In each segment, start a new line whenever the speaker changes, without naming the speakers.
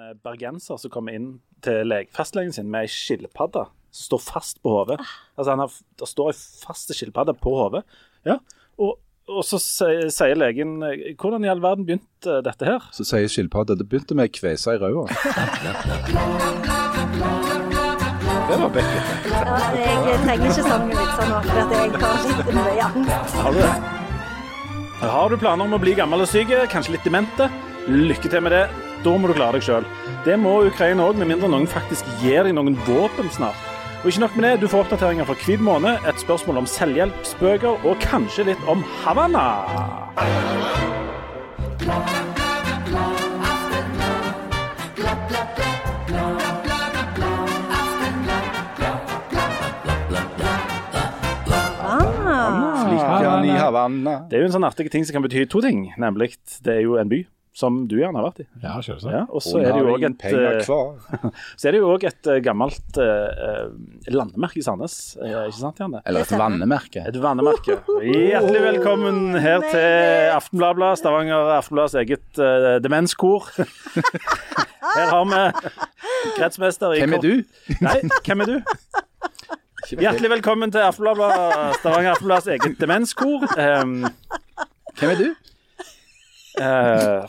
eh, bergenser som kommer inn til leg- fastlegen sin med ei skilpadde som står fast på hodet. Altså, han har, det står ei fast skilpadde på hodet. Ja. Og, og så sier, legen eh, Hvordan i all verden begynte dette her?
Så sier skilpadda det begynte med kvesa i ræva.
Det var bekkete.
Ja, jeg trenger ikke sånne vitser nå, for at jeg har litt mye angst.
Har du det? Har du planer om å bli gammel og syk, kanskje litt demente? Lykke til med det. Da må du klare deg sjøl. Det må Ukraina òg, med mindre noen faktisk gir deg noen våpen snart. Og ikke nok med det, du får oppdateringer fra hver måned, et spørsmål om selvhjelpsbøker og kanskje litt om Havanna.
Ah.
Det er jo en sånn artig ting som kan bety to ting, nemlig det er jo en by. Som du gjerne har vært i.
Ja, selvsagt.
Ja, og så er det jo
har
òg et, eh,
kvar.
så er det jo også et eh, gammelt eh, landemerke i Sandnes, ja. ikke sant, Janne?
Eller et vannemerke.
Et vannemerke. Hjertelig velkommen her til Aftenbladet, Stavanger Aftenblads eget uh, demenskor. Her har vi kretsmester i
Hvem er du?
Nei, hvem er du? Hjertelig velkommen til Aftenbladet, Stavanger Aftenblads eget demenskor. Um,
Hvem er du?
Eh,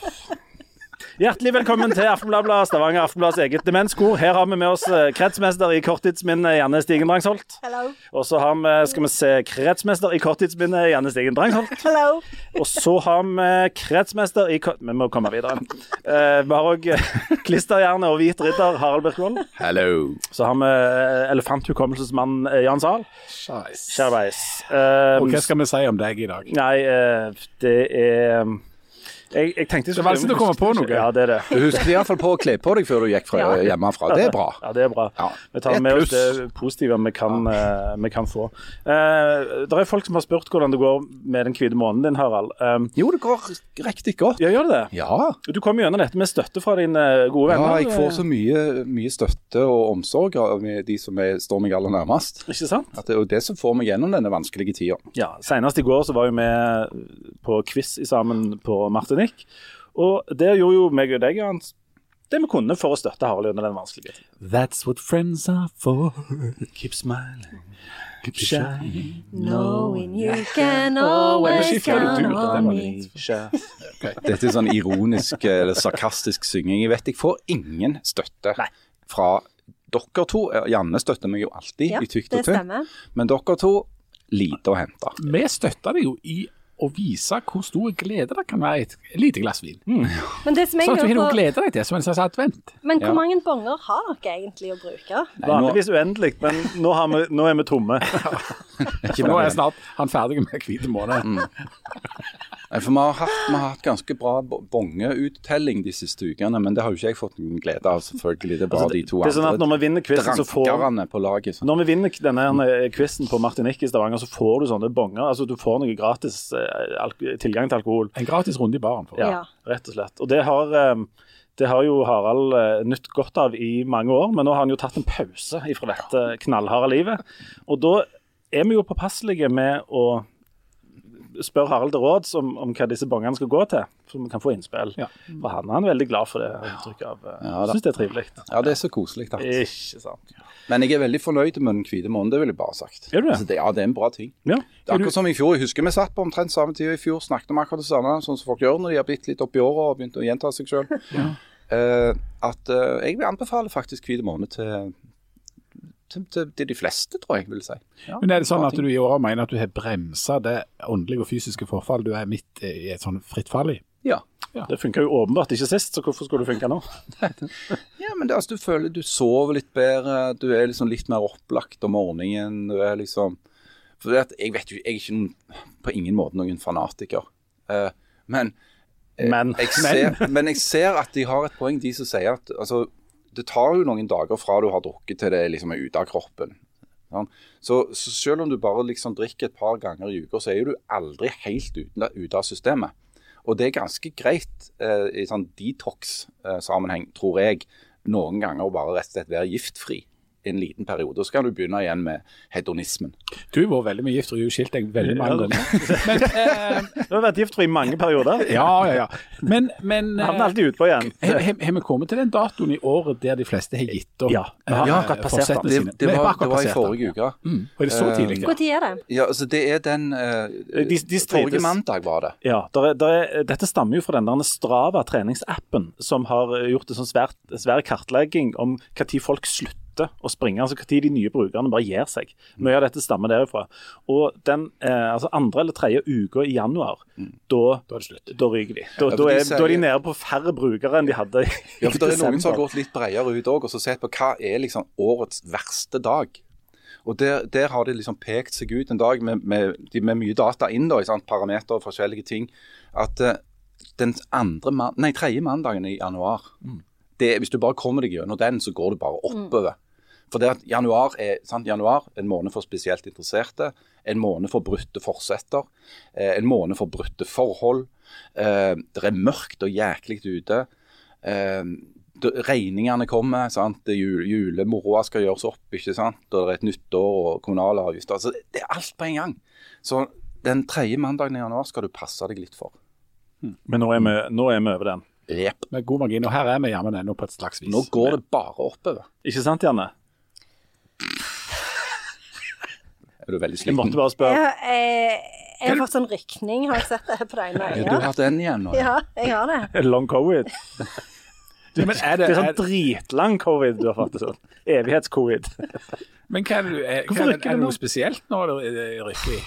hjertelig velkommen til Aftenbladet, Stavanger Aftenblads eget demenskor. Her har vi med oss eh, kretsmester i korttidsminne, Janne Stigen Drangsholt.
hello.
Og så har vi, skal vi se, kretsmester i korttidsminne, Janne Stigen Drangsholt.
Hello.
Og så har vi kretsmester i kort... Vi må komme videre. Eh, vi har òg klisterhjerne og hvit ridder, Harald Birkvold.
Hello.
Så har vi eh, elefanthukommelsesmann eh, Jan Zahl.
Scheisse.
Kjærveis. Eh,
Og hva skal vi si om deg i dag?
Nei, eh, det er jeg, jeg tenkte jeg
Det er vanskelig å komme på noe.
Ja, det er det.
Du husket iallfall på å kle på deg før du gikk fra,
Ja.
hjemmefra. Det er bra.
Ja, det er bra.
Ja.
Vi tar
Et
med oss det positive vi kan, ja. vi kan få. Uh, det er folk som har spurt hvordan det går med den hvite månen din, Harald. Um,
Jo, det går riktig godt.
ja, gjør det det?
Ja.
Du kom gjennom dette med støtte fra dine gode venner.
ja, jeg får så mye, mye støtte og omsorg av de som er, står meg aller nærmest.
Ikke sant?
At det er jo det som får meg gjennom denne vanskelige tida.
Ja, Senest i går så var vi med på quiz sammen på Martinique. Og der gjorde jo meg og deg Jan, det vi kunne for å støtte Harald under den vanskelige tiden.
That's what friends are for.
Keep smiling, keep shining.
Knowing you can always count on me.
Dette er sånn ironisk eller sarkastisk synging. Jeg vet jeg får ingen støtte
Nei.
fra dere to. Janne støtter meg jo alltid
Ja,
i tykt og tynt. Men dere to lite å hente.
Vi støtter deg jo i å vise hvor stor glede det kan være i et lite glass vin.
Men det som jeg
Sånn at du har noe å glede deg til som en slags advent.
men
Ja.
hvor mange bonger har dere egentlig å bruke?
Vanligvis uendelig, men nå, har vi, nå er vi tomme.
Ikke
nå er
jeg
snart han ferdig med hvit måned.
Nei, for vi har, hatt, vi har hatt ganske bra bo- bongeuttelling de siste ukene, men det har jo ikke jeg fått noen glede av, selvfølgelig. Det er bare
Altså,
de to
det er sånn at når vi vinner quizen, så får
på laget. sånn.
Når vi vinner denne quizen på Martinique i Stavanger, så får du sånne bonger. Altså du får noe gratis eh, tilgang til alkohol.
En gratis runde i baren. For.
Ja,
Ja.
rett og slett. Og det har, eh, det har jo Harald eh, nytt godt av i mange år, men nå har han jo tatt en pause fra dette knallharde livet. Og da er vi jo påpasselige med å spørre Harald til råds om, om hva disse bongene skal gå til, så vi kan få innspill.
Ja.
For han, han er veldig glad for det inntrykket av. eh,
Ja, da.
Syns det er trivelig.
Ja, det er så koselig. takk.
Ikke sant.
Men jeg er veldig fornøyd med den hvite månen, det vil jeg bare ha sagt.
Er du det?
Altså, det? Ja, det er en bra ting.
Ja.
Det er akkurat som i fjor. Jeg husker vi satt på omtrent samme tid i fjor, snakket om akkurat det samme, sånn som folk gjør når de har blitt litt oppi året og begynt å gjenta seg sjøl. at uh, jeg vil anbefale faktisk Hvit måne til, til, til, til de fleste, tror jeg vil si. Ja,
Men er det sånn at du i år mener at du har bremsa det åndelige og fysiske forfall du er midt i et sånn fritt fall i?
Ja.
Det funka jo åpenbart ikke sist, så hvorfor skulle det funke nå?
Ja, men det, altså, du føler du sover litt bedre, du er liksom litt mer opplagt om morgenen. Du er liksom For det at jeg vet jo, jeg er ikke noen, på ingen måte noen fanatiker. Uh, men,
men.
Jeg, jeg ser, men jeg ser at de har et poeng, de som sier at altså, det tar jo noen dager fra du har drukket til det liksom er ute av kroppen. Så, så selv om du bare liksom drikker et par ganger i uka, så er du aldri helt ute ute av systemet. Og det er ganske greit eh, i sånn detox-sammenheng, tror jeg, noen ganger å bare rett og slett være giftfri. En liten periode. Og så kan du begynne igjen med hedonismen.
Du har vært veldig mye gift og du har skilt deg veldig mange ganger. Men, eh,
Du har vært gift i mange perioder.
ja, ja, ja. Men, men
Havner alltid utpå igjen.
har har- har vi kommet til den datoen i året der de fleste har gitt opp
Ja, vi har
eh,
akkurat passert
forsettene
Det, det, var, det var i forrige uke.
Mm. Var det så
Eh,
tidlig?
Når uh, er det?
Ja, altså Det er den uh,
De- de.
Forrige mandag var det.
Ja, der er, der er, Dette stammer jo fra den der Strava treningsappen, som har eh, gjort en sånn svær kartlegging om når folk slutter å springe. altså Når de nye brukerne bare gir seg. Mye av dette stammer derifra. Og den eh, altså andre eller tredje uka i januar, da,
Da det
da ryker de. Da,
Ja,
da,
de
er,
sier-
da er de nede på færre brukere enn de hadde i
Ja, for det er noen som har gått litt bredere ut òg, og så sett på hva er liksom årets verste dag. Og der, der har det liksom pekt seg ut en dag med, med, de- med mye data inn, da, parametere og forskjellige ting, at uh, den andre man, nei, tredje mandagen i januar det, Hvis du bare kommer deg gjennom den, så går du bare oppover. For det at januar er sant, januar, en måned for spesielt interesserte, en måned for brutte forsetter, eh, en måned for brutte forhold. Eh, det er mørkt og jæklig ute. Eh, regningene kommer, sant? Det Jul, julemoroa skal gjøres opp, ikke sant? og det er et nytt år og kommunale avgifter. Altså, det er alt på en gang. Så den tredje mandagen i januar skal du passe deg litt for.
Men nå er, vi, nå er vi over den.
Rep.
Med god margin. Og her er vi jammen ennå på et slags vis.
Nå går det bare oppover.
Ikke sant, Janne?
Er du veldig sliten?
Jeg måtte bare spørre.
Jeg, jeg, jeg har fått sånn rykning, har jeg sett det på deg nå.
Ja, du har hatt den igjen nå.
Ja, jeg har det.
Er long covid?
Men er
Det
det,
er sånn
er,
dritlang covid du har fått. det sånn. Evighetscovid.
men hva er det, er, hva er,
rykker
er det noe spesielt nå det er rykker i?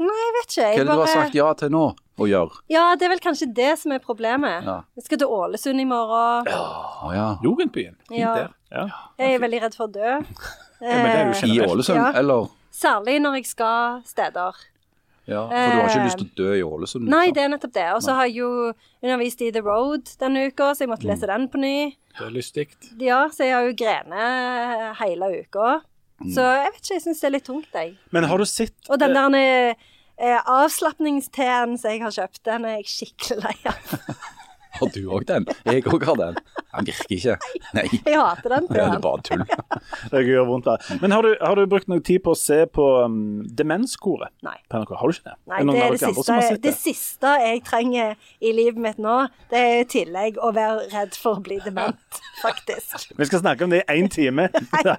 Nei, jeg vet ikke.
Hva er
Jeg
det du har sagt ja til nå å gjøre?
Ja, det er vel kanskje det som er problemet.
Ja.
Jeg skal til Ålesund i morgen.
Ja, ja.
Jugendbyen. Fint
Ja.
der.
Ja.
Jeg er veldig redd for å dø. Eh,
I. Ålesund,
Ja.
eller?
Særlig når jeg skal steder.
Ja, for du har ikke
Eh,
lyst til å dø i Ålesund?
Nei,
liksom.
det er nettopp det. Og så har jeg jo undervist i The Road denne uka, så jeg måtte lese den på ny.
Det er lystig.
Ja, så jeg har jo grene hele uka. Så jeg vet ikke, jeg syns det er litt tungt, jeg.
Men har du sett
Og den der eh, avslapningsteen som jeg har kjøpt, den er jeg skikkelig lei av.
Har du òg den? Jeg òg har den. Den virker ikke. Nei,
Jeg hater den
det er bare tull.
Det gjør vondt. der. Men har du, har du brukt noe tid på å se på um, Demenskoret
Nei.
på NRK? Har du ikke det?
Nei, det er det siste, det siste jeg trenger i livet mitt nå. Det er i tillegg å være redd for å bli dement, faktisk.
Vi skal snakke om det i én time.
Nei,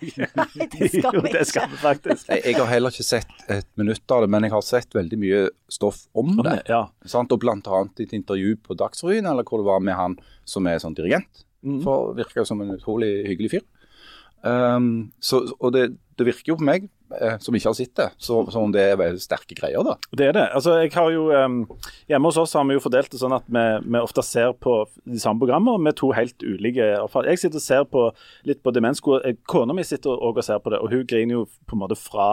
det skal
vi
vi
det
ikke.
skal vi faktisk.
Jeg, jeg har heller ikke sett et minutt av det, men jeg har sett veldig mye stoff om det.
Ja.
Sant? Og blant annet et intervju på Dagsrevyen, eller hvor det var med han som er sånn dirigent. For virker jo som en utrolig hyggelig fyr. Um, så, og det, det virker jo på meg, eh, som ikke har sett det, som om det er veldig sterke greier. da.
Det er det. Altså, jeg har jo, um, hjemme hos oss har vi jo fordelt det sånn at vi, vi ofte ser på de samme programmer med to helt ulike erfaringer. Jeg sitter og ser på litt på Demensko. Eh, Kona mi sitter også og ser på det, og hun griner jo på en måte fra,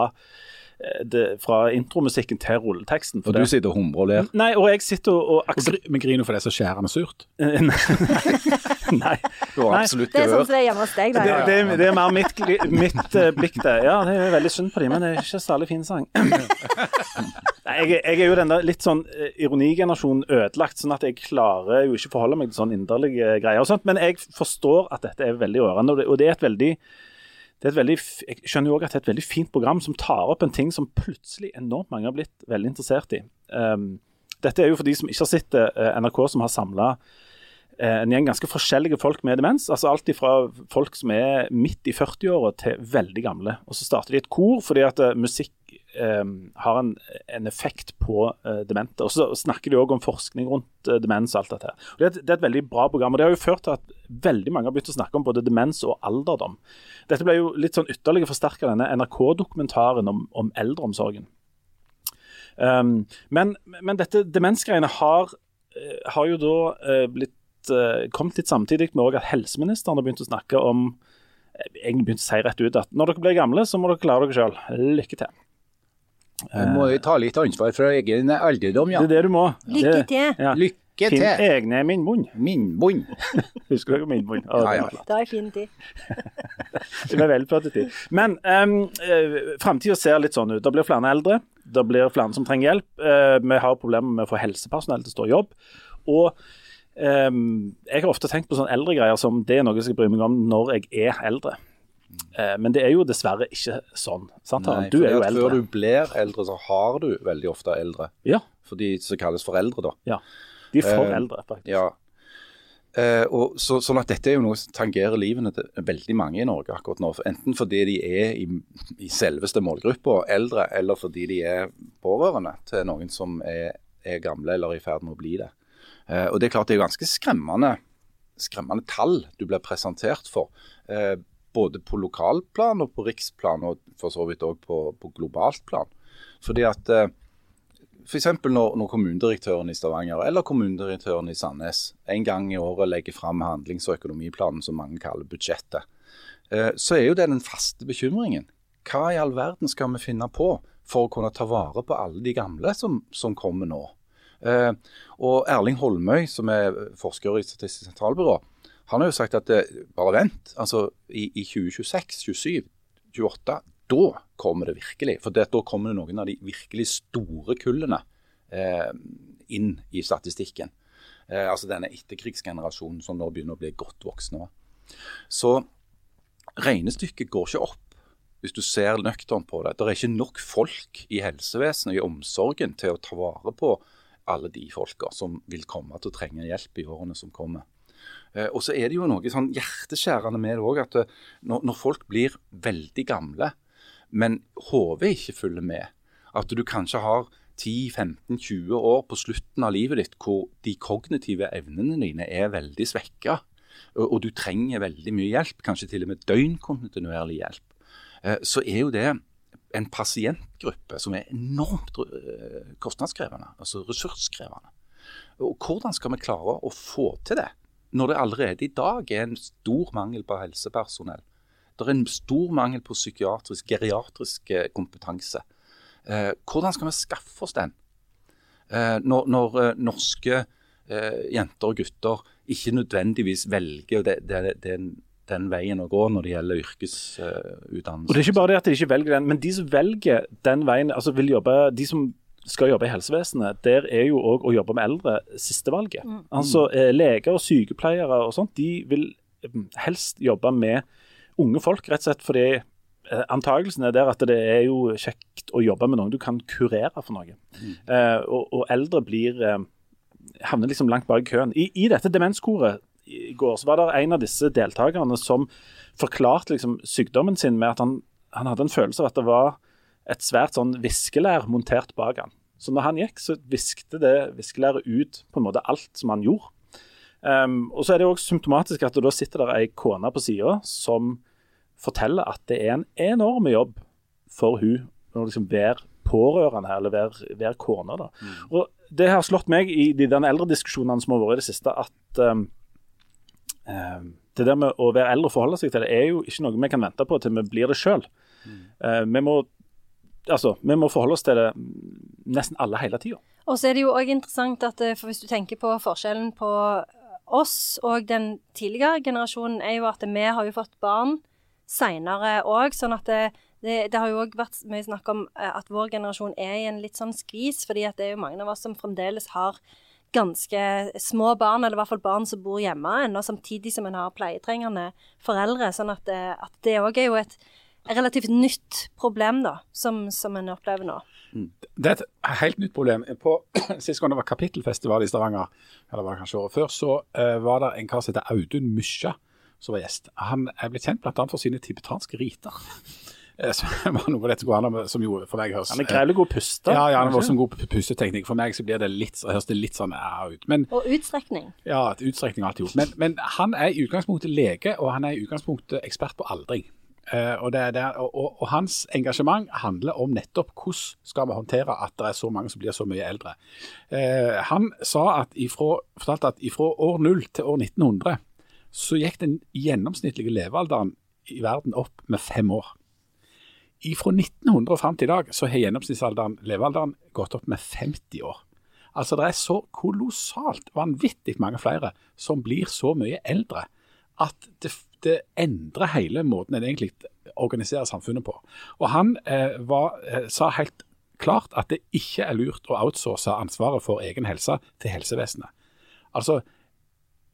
det, fra intromusikken til rulleteksten.
For
For
du sitter og humrer og ler.
Nei, og jeg sitter og, og
Og Men griner for det er så skjærende surt.
Nei.
Du har
Nei.
absolutt
Det er sånn som det er hjemme hos deg, da.
Det, det, er- det er mer mitt, mitt uh, blikk, det. Ja, det er veldig synd på dem, men det er ikke særlig fin sang. Nei, jeg, jeg er jo den der litt sånn eh, ironigenerasjonen ødelagt, sånn at jeg klarer jo ikke forholde meg til sånn inderlige greier og sånt. Men jeg forstår at dette er veldig rørende, og det, og det er et veldig veldig, jeg skjønner jo også at det er et veldig fint program som tar opp en ting som plutselig enormt mange har blitt veldig interessert i. Um, dette er jo for de som ikke har sett det, eh, NRK som har samla en gjeng ganske forskjellige folk med demens. altså Alt fra folk som er midt i 40-åra til veldig gamle. Og Så starter de et kor fordi at eh, musikk eh, har en, en effekt på eh, demente. Og Så snakker de òg om forskning rundt eh, demens og alt dette. Og det, er et, det er et veldig bra program. og Det har jo ført til at veldig mange har begynt å snakke om både demens og alderdom. Dette ble jo litt sånn ytterligere forsterka denne NRK-dokumentaren om, om eldreomsorgen. Um, men, men dette demensgreiene har, eh, har jo da eh, blitt eh, kommet litt samtidig med at helseministeren har begynt å snakke om eh, egentlig begynt å si rett ut at når dere blir gamle, så må dere klare dere sjøl. Lykke til.
Du må jo ta litt ansvar for egen alderdom, ja.
Det er det du må.
Lykke
Det-
til.
Ja.
Lykke
Finn egne minnbånd.
Minnbånd.
Husker dere minnbånd?
Ja,
det
ja.
Det er fin tid.
Det var flott tid. Men um, framtida ser litt sånn ut. Det blir flere eldre. Det blir flere som trenger hjelp. Uh, vi har problemer med å få helsepersonell til å stå i jobb. Og ehm, jeg har ofte tenkt på sånne eldre greier som det er noe jeg skal bry meg om når jeg er eldre. Eh, men det er jo dessverre ikke sånn. sant?
Nei,
du er jo eldre.
Før du blir eldre, så har du veldig ofte eldre.
Ja,
For de som kalles foreldre, da.
ja. De er for
Eh,
eldre, faktisk.
Ja. Eh, og så, sånn at Dette er jo noe som tangerer livene til veldig mange i Norge akkurat nå. Enten fordi de er i, i selveste målgruppa eldre, eller fordi de er pårørende til noen som er, er gamle eller i ferd med å bli det. Eh, og Det er klart det er ganske skremmende, skremmende tall du blir presentert for. Eh, både på lokalplan og på riksplan, og for så vidt òg på, på globalt plan. Fordi at eh, F.eks. Når, når kommunedirektøren i Stavanger eller kommunedirektøren i Sandnes en gang i året legger fram handlings- og økonomiplanen, som mange kaller budsjettet, så er jo det den faste bekymringen. Hva i all verden skal vi finne på for å kunne ta vare på alle de gamle som, som kommer nå? Eh, og Erling Holmøy, som er forsker i Statistisk sentralbyrå, han har jo sagt at eh, bare vent. altså I, i 2026, 27, 28, da kommer det virkelig. For det, da kommer det noen av de virkelig store kullene eh, inn i statistikken. Eh, altså denne etterkrigsgenerasjonen som nå begynner å bli godt voksne. Så regnestykket går ikke opp hvis du ser nøkternt på det. Det er ikke nok folk i helsevesenet, i omsorgen, til å ta vare på alle de folka som vil komme til å trenge hjelp i årene som kommer. Eh, og så er det jo noe sånn hjerteskjærende med det òg, at eh, når, folk blir veldig gamle, men hodet ikke følger med, at du kanskje har 10-15-20 år på slutten av livet ditt hvor de kognitive evnene dine er veldig svekka, og du trenger veldig mye hjelp, kanskje til og med døgnkontinuerlig hjelp, eh, så er jo det en pasientgruppe som er enormt eh, kostnadskrevende, altså ressurskrevende. Og Hvordan skal vi klare å få til det, når det allerede i dag er en stor mangel på helsepersonell? Det er en stor mangel på psykiatrisk, geriatrisk eh, kompetanse. Eh, hvordan skal vi skaffe oss den? Når, når norske jenter og gutter ikke nødvendigvis velger det, det, den, den veien å gå når det gjelder yrkesutdannelse.
Og det er ikke bare det at de ikke velger den, men de som velger den veien, altså vil jobbe, de som skal jobbe i helsevesenet, der er jo òg å jobbe med eldre sistevalget. Altså eh, leger og sykepleiere og sånt, de vil eh, helst jobbe med unge folk, rett og slett fordi antakelsen er der at det er jo kjekt å jobbe med noen du kan kurere for noe. Eh, og, og eldre blir eh, havner liksom langt bak køen. I, I dette demenskoret i går så var det en av disse deltakerne som forklarte liksom sykdommen sin med at han, han hadde en følelse av at det var et svært sånn viskelær montert bak han. Så når han gikk, så viskte det viskelæret ut på en måte alt som han gjorde. Um, og så er det jo også symptomatisk at det da sitter der ei kone på sida som forteller at det er en enorm jobb for hun å liksom være pårørende her, eller være, være kone. da. Og Det har slått meg i de den eldre diskusjonene som har vært i det siste, at um, det der med å være eldre og forholde seg til det, er jo ikke noe vi kan vente på til vi blir det sjøl. vi, må, altså, vi må forholde oss til det nesten alle hele tida.
Og så er det jo òg interessant at eh, for hvis du tenker på forskjellen på oss og den tidligere generasjonen, er jo at vi har jo fått barn seinere òg. Sånn at det, det, det har jo òg vært mye snakk om eh, at vår generasjon er i en litt sånn skvis, fordi at det er jo mange av oss som fremdeles har ganske små barn, eller i hvert fall barn som bor hjemme ennå, samtidig som en har pleietrengende foreldre. Sånn at at det òg er jo et relativt nytt problem, da, som, som en opplever nå.
Det er et helt nytt problem. På, Sist gang det var kapittelfestival i Stavanger, eller var det kanskje året før, så uh, var det en kar som heter Audun Mysja som var gjest. Han er blitt kjent bl.a. for sine tibetanske riter. Eh, Som var noe av dette går an, som jo for meg høres
Han er greit god puste.
Ja, ja, han
var
også en god pusteteknikk. For meg så blir det litt, høres det litt sånn æ ut. Men
Og utstrekning.
ja, utstrekning har alltid gjort. Men, men han er i utgangspunktet lege, og han er i utgangspunktet ekspert på aldring. Uh, og, det, det, og, og, og hans engasjement handler om nettopp hvordan skal vi håndtere at det er så mange som blir så mye eldre. Uh, han sa at ifra, fortalte at fra år 0 til år 1900 så gikk den gjennomsnittlige levealderen i verden opp med fem år. Fra 1900 og fram til i dag så har gjennomsnittsalderen, levealderen gått opp med 50 år. Altså Det er så kolossalt vanvittig mange flere som blir så mye eldre at det, det endrer hele måten en egentlig organiserer samfunnet på. Og Han eh, var, eh, sa helt klart at det ikke er lurt å outsource ansvaret for egen helse til helsevesenet. Altså,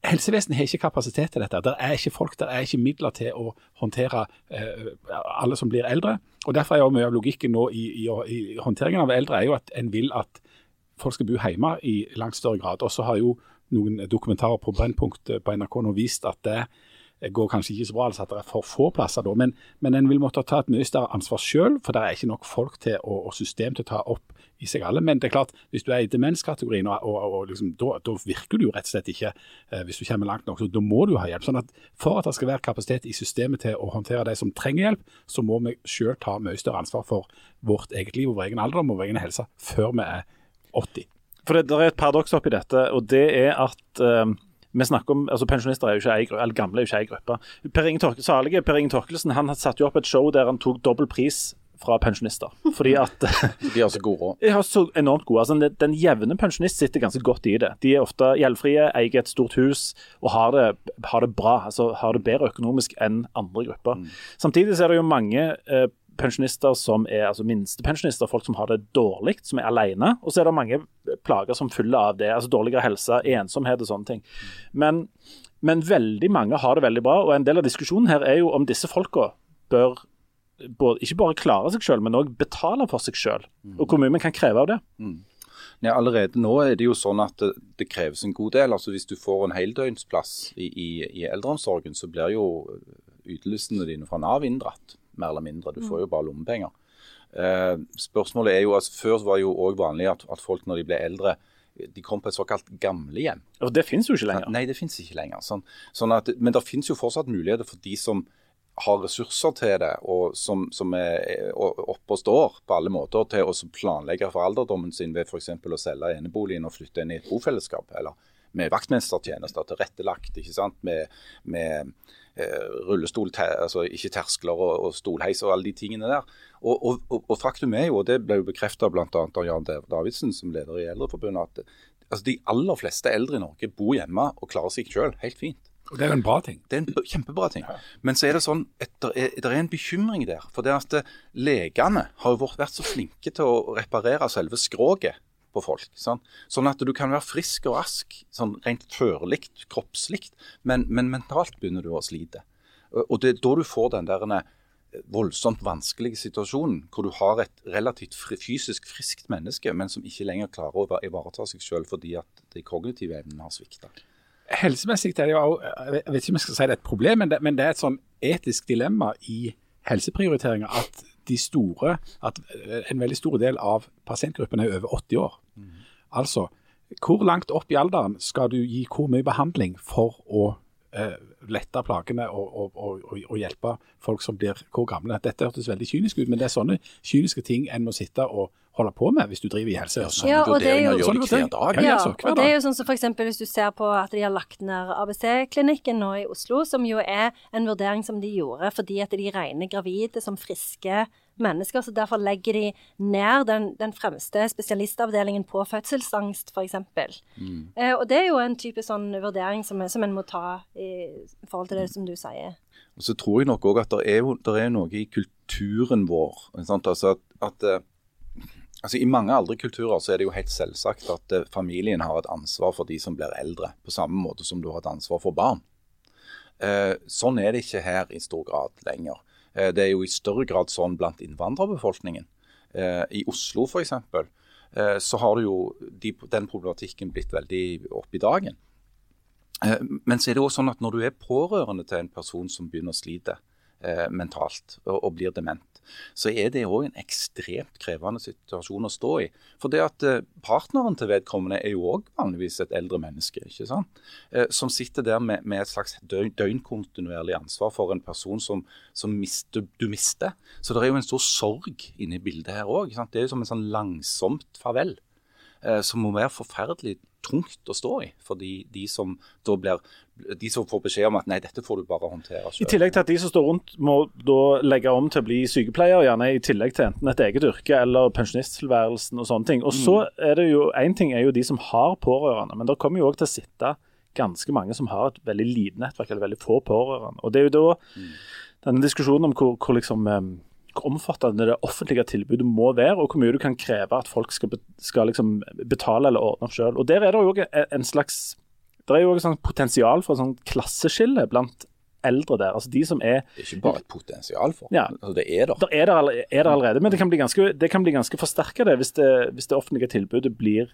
Helsevesenet har ikke kapasitet til dette. Det er ikke folk, det er ikke midler til å håndtere eh, alle som blir eldre. og Derfor er jo mye av logikken nå i, i, i, håndteringen av eldre er jo at en vil at folk skal bo hjemme i langt større grad. Og så har jo noen dokumentarer på Brennpunkt på NRK nå vist at det går kanskje ikke så bra, altså at det er for få plasser da. Men, men en vil måtte ta et mye større ansvar selv, for det er ikke nok folk til og, og system til å ta opp i seg alle. Men det er klart, hvis du er i demenskategorien, og, og, og liksom, da, virker du jo rett og slett ikke eh, hvis du kommer langt nok. så Da må du ha hjelp. sånn at For at det skal være kapasitet i systemet til å håndtere de som trenger hjelp, så må vi selv ta mye større ansvar for vårt eget liv, vår egen alderdom og vår egen helse før vi er 80.
For det, det er et paradoks oppi dette, og det er at um vi snakker om, altså Pensjonister er jo ikke ei, eller gamle er jo ikke ei gruppe. Per Inge Tork, salige Per Inge Torkelsen han satte jo opp et show der han tok dobbel pris fra pensjonister. Fordi at
De har så god råd.
De har så enormt gode. Altså, den, den jevne pensjonist sitter ganske godt i det. De er ofte gjeldfrie, eier et stort hus og har det, har det bra. altså Har det bedre økonomisk enn andre grupper. Mm. Samtidig så er det jo mange eh, pensjonister som er altså minstepensjonister, folk som har det dårlig, som er alene. Og så er det mange plager som følger av det. altså Dårligere helse, ensomhet og sånne ting. Men, men veldig mange har det veldig bra. og En del av diskusjonen her er jo om disse folka bør både, ikke bare klare seg selv, men òg betale for seg selv. Og hvor mye vi kan kreve av det. Mm.
Ja, allerede nå er det jo sånn at det, det, kreves en god del. altså Hvis du får en heldøgnsplass i, i, i eldreomsorgen, så blir jo ytelsene dine fra Nav inndratt, mer eller mindre. Du får jo bare lommepenger. Eh, spørsmålet er jo, altså Før var det jo òg vanlig at, at, folk når de ble eldre, de kom på et såkalt gamlehjem.
Og Det finnes jo ikke lenger.
Nei, det finnes ikke lenger. Sånn, sånn at, men det finnes jo fortsatt muligheter for de som har ressurser til det, og som, som er oppe og står på alle måter til å planlegge for alderdommen sin ved f.eks. å selge eneboligen og flytte inn i et bofellesskap, eller med vaktmestertjenester tilrettelagt ikke sant? med, med eh, rullestol, altså ikke terskler og, og, stolheis og alle de tingene der. Og, og, og faktum er jo, og det ble jo bekrefta bl.a. av Jan Davidsen som leder i Eldreforbundet, at altså, de aller fleste eldre i Norge bor hjemme og klarer seg sjøl helt fint.
Og Det er en bra ting.
Det er en kjempebra ting. Men så er det sånn det er, en bekymring der. For det at legene har jo vært så flinke til å reparere selve skroget på folk. Sånn, sånn at du kan være frisk og rask sånn rent førlig, kroppslig, men, men, mentalt begynner du å slite. Og det er da du får den der voldsomt vanskelige situasjonen hvor du har et relativt fysisk friskt menneske, men som ikke lenger klarer å ivareta seg selv fordi at de kognitive evnene har svikta
helsemessig er det jo Jeg vet ikke om jeg skal si det er et problem, men det, men det er et sånn etisk dilemma i helseprioriteringer at de store, at en veldig stor del av pasientgruppen er over 80 år. Mm. Altså, hvor langt opp i alderen skal du gi hvor mye behandling for å eh, lette plagene og, og, og, og, hjelpe folk som blir hvor gamle. Dette hørtes veldig kynisk ut, men det er sånne kyniske ting en må sitte og holde på med hvis du driver i helse.
Ja, og det er jo, sånn hver dag. Ja, og det er jo sånn som f.eks. hvis du ser på at de har lagt ned ABC-klinikken nå i Oslo, som jo er en vurdering som de gjorde fordi at de regner gravide som friske mennesker. Så derfor legger de ned den, den fremste spesialistavdelingen på fødselsangst, f.eks. Mm. Eh, og det er jo en type sånn vurdering som, som en må ta i forhold til det som du sier.
Og Så tror jeg nok òg at det er, det er, noe i kulturen vår. Altså at, at eh, Altså I mange aldre kulturer så er det jo helt selvsagt at eh, familien har et ansvar for de som blir eldre, på samme måte som du har et ansvar for barn. Eh, sånn er det ikke her i stor grad lenger. Eh, det er jo i større grad sånn blant innvandrerbefolkningen. Eh, I Oslo f.eks. Eh, så har jo de, den problematikken blitt veldig opp i dagen. Men så er det også sånn at når du er pårørende til en person som begynner å slite mentalt og blir dement, så er det òg en ekstremt krevende situasjon å stå i. For det at eh, partneren til vedkommende er jo òg vanligvis et eldre menneske, ikke sant? Eh, som sitter der med, med et slags døgn, døgnkontinuerlig ansvar for en person som, som mister, du mister. Så det er jo en stor sorg inne i bildet her òg. Det er jo som en sånn langsomt farvel. Eh, som må være forferdelig tungt å stå i for de, de, som da blir de som får beskjed om at nei, dette får du bare håndtere selv.
I tillegg til at de som står rundt må da legge om til å bli sykepleier, gjerne i tillegg til enten et eget yrke eller pensjonisttilværelsen og sånne ting. Og så mm. er det jo, Én ting er jo de som har pårørende, men det kommer jo òg til å sitte ganske mange som har et veldig lite nettverk eller veldig få pårørende. Og det er jo da mm. denne diskusjonen om hvor, hvor liksom hvor omfattende det offentlige tilbudet må være, og hvor mye du kan kreve at folk skal, skal liksom betale eller ordne opp sjøl. Der er det jo en slags det er jo også sånn potensial for sånn klasseskille blant eldre der. Altså de som er
Det er ikke bare et potensial for
Ja.
altså, det. er der.
Der er er det allerede, men det kan bli ganske, det kan bli ganske forsterka hvis, hvis det offentlige tilbudet blir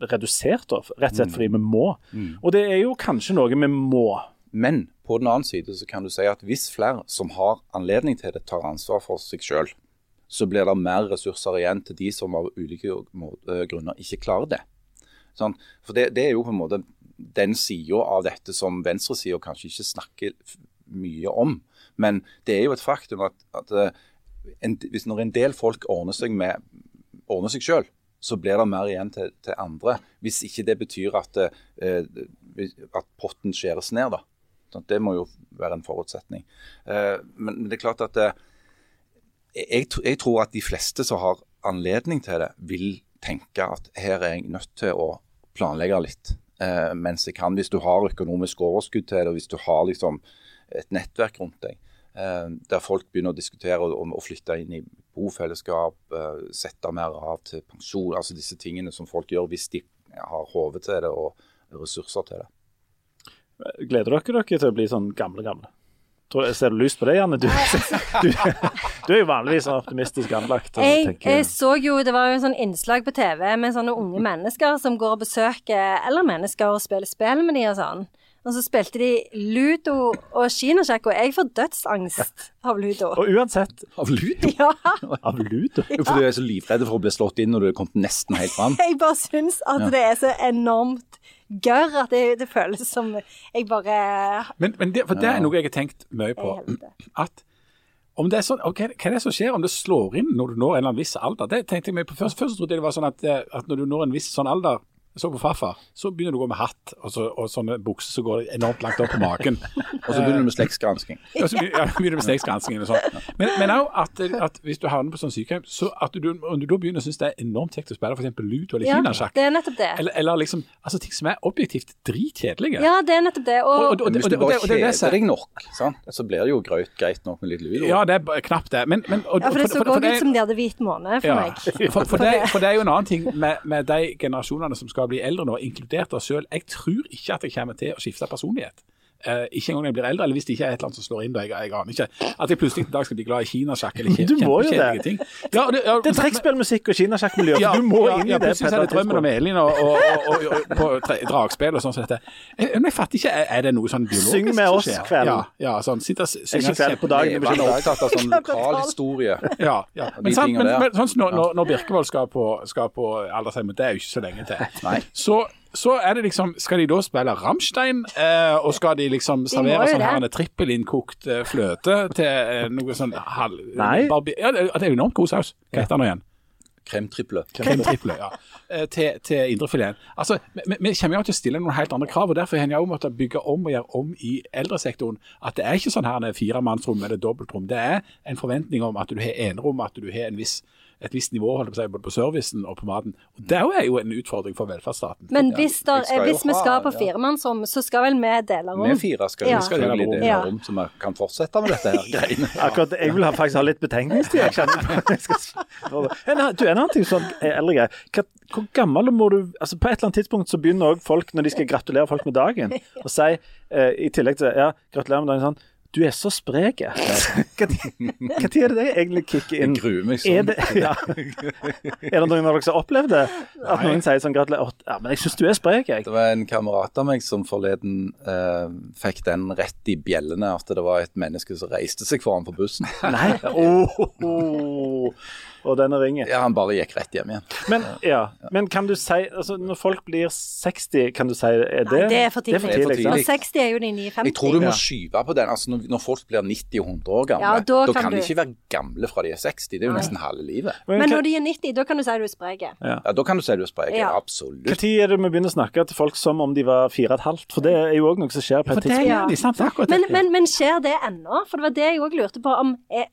redusert, rett og slett fordi vi må. Og det er jo kanskje noe vi må.
Men på den annen side så kan du si at hvis flere som har anledning til det, tar ansvar for seg sjøl, så blir det mer ressurser igjen til de som av ulike grunner ikke klarer det. Sånn? For det, det er jo på en måte den sida av dette som venstresida kanskje ikke snakker mye om. Men det er jo et faktum at, at eh, en, hvis når en del folk ordner seg med sjøl, så blir det mer igjen til, til andre. Hvis ikke det betyr at, eh, at potten skjæres ned, da. Det må jo være en forutsetning. Eh, men det er klart at eh, jeg, jeg tror at de fleste som har anledning til det, vil tenke at her er jeg nødt til å planlegge litt eh, mens jeg kan. Hvis du har økonomisk overskudd til det, og hvis du har liksom et nettverk rundt deg. Eh, der folk begynner å diskutere om å flytte inn i bofellesskap, eh, sette mer av til pensjon. Altså disse tingene som folk gjør hvis de har hode til det og ressurser til det.
Gleder dere dere til å bli sånn gamle, gamle? Tror, ser du lyst på det, Janne? Du, du, du er jo vanligvis sånn optimistisk anlagt.
Jeg, jeg så jo, Det var jo en sånn innslag på TV med sånne unge mennesker som går og besøker eldre mennesker og spiller spill med de og sånn. Og så spilte de ludo og kinasjakk, og jeg får dødsangst av ludo.
Og uansett
Av ludo?
Ja,
av ludo.
Ja. for du er så livredd for å bli slått inn når du er kommet nesten helt fram.
jeg bare syns at det er så enormt gørr at det, det føles som jeg bare
Men, men det, for det er noe jeg har tenkt mye på. At om det er sånn, okay, Hva er det som skjer om det slår inn når du når en eller annen viss alder? Det tenkte jeg meg på Først, først trodde jeg det var sånn at, eh, at når du når en viss sånn alder jeg så på farfar, så begynner du å gå med hatt og, så, og sånne bukser som går enormt langt opp på magen.
Og så begynner du med slektsgransking.
Ja, så begynner du med slektsgransking og sånn. Men, men også at, at hvis du havner på sånn sykehjem, så at du, om du da begynner å synes det er enormt kjekt å spille f.eks. ludo eller
Ja,
kinasjakk,
det er nettopp det.
eller, eller liksom altså ting som er objektivt dritkjedelige.
Ja, det er nettopp det.
Og-
Og,
og-
hvis du
og
bare
er
kjeder deg nok, sant? så blir det jo greit, greit nok med litt ludo.
Ja, det er knapt det. Men, men, og,
ja, for det så
for- for
godt ut som de hadde hvit måne for
ja,
meg.
for, for, det, for det er jo en annen ting med, med de generasjonene som skal bli eldre nå, inkludert oss sjøl. Jeg tror ikke at jeg kommer til å skifte personlighet. Eh, ikke engang når jeg blir eldre, eller hvis det ikke er et eller annet som slår inn. da, Jeg, jeg aner ikke. At jeg plutselig en dag skal bli glad i kinasjakk eller kje- kjempekjedelige
det.
ting. Ja, det, ja,
Det er trekkspillmusikk og kinasjakkmiljø.
ja,
du må
ja,
inn i
ja,
det.
plutselig er det drømmen om Elin og, og, og, og, og på dragspill og sånn som dette. Jeg, men jeg fatter ikke, er, det noe sånn biologisk
Syng med oss kveld.
Ja, ja sånn, sitte og synge
Ikke kveld på dagen.
Jeg er opptatt av sånn lokalhistorie.
Ja, ja. Men, sant, men, men sånn som når, når, Birkevold skal på, skal på aldershjem, det er jo ikke så lenge til.
Nei.
Så, så er det liksom Skal de da spille Rammstein, eh, og skal de liksom servere
de
sånn her en trippelinnkokt eh, fløte til eh, noe sånn halv...
Nei.
barbi- Ja, det er jo enormt god saus. Hva heter den igjen?
Kremtriple.
Kremtriple, ja. Eh, til, til indrefileten. Altså, vi, vi kommer jo til å stille noen helt andre krav, og derfor har en jo måttet bygge om og gjøre om i eldresektoren. At det er ikke sånn her er firemannsrom eller dobbeltrom. Det er en forventning om at du har enerom, at du har en viss, et visst nivå holdt på seg, både på servicen og på maten. Og Det er jo en utfordring for velferdsstaten.
Men hvis, der,
skal
hvis vi
ha-
skal på
ja.
firemannsrom, så skal vel vi dele rom?
Vi fire skal
Ja.
jo skal dele
Ja.
rom, så vi kan fortsette med dette her greiene.
Akkurat, Jeg vil ha, faktisk ha litt betenkningstid. Jeg kjenner på. Jeg skal, en, du, en annen ting sånn eh, eldre greie. Hvor gammel må du altså På et eller annet tidspunkt så begynner også folk, når de skal gratulere folk med dagen, å si eh, i tillegg til ja, gratulerer med dagen sånn Du er så sprek. Når er det det egentlig kicker inn?
Jeg gruer meg
Er
sånn.
det, ja. er det noen av dere som har opplevd det? At noen sier sånn gratulerer Ja, men jeg syns du er sprek, jeg.
Det var en kamerat av meg som forleden eh, fikk den rett i bjellene at det var et menneske som reiste seg foran på bussen.
Nei. Oh, og denne ringen.
Ja, Han bare gikk rett hjem igjen.
Men, ja. men kan du si altså, Når folk blir 60, kan du si er det
Nei, det er for tidlig.
Det er for tidlig.
Og 60 er jo de 59.
Jeg tror du må skyve på den. altså Når, folk blir 90 og 100 år gamle,
Ja, da
da
kan
du... de ikke være gamle fra de er 60. Det er jo nesten halve livet.
Men,
Men når de er 90, da kan du si du er sprek.
Ja, Da kan du si du er sprek.
Ja.
Absolutt.
Når er det vi begynner å snakke til folk som om de var fire og et halvt? For det er jo òg noe som skjer på et tidspunkt.
akkurat
Men, men, men skjer det ennå? For det var det jeg òg lurte på. om er,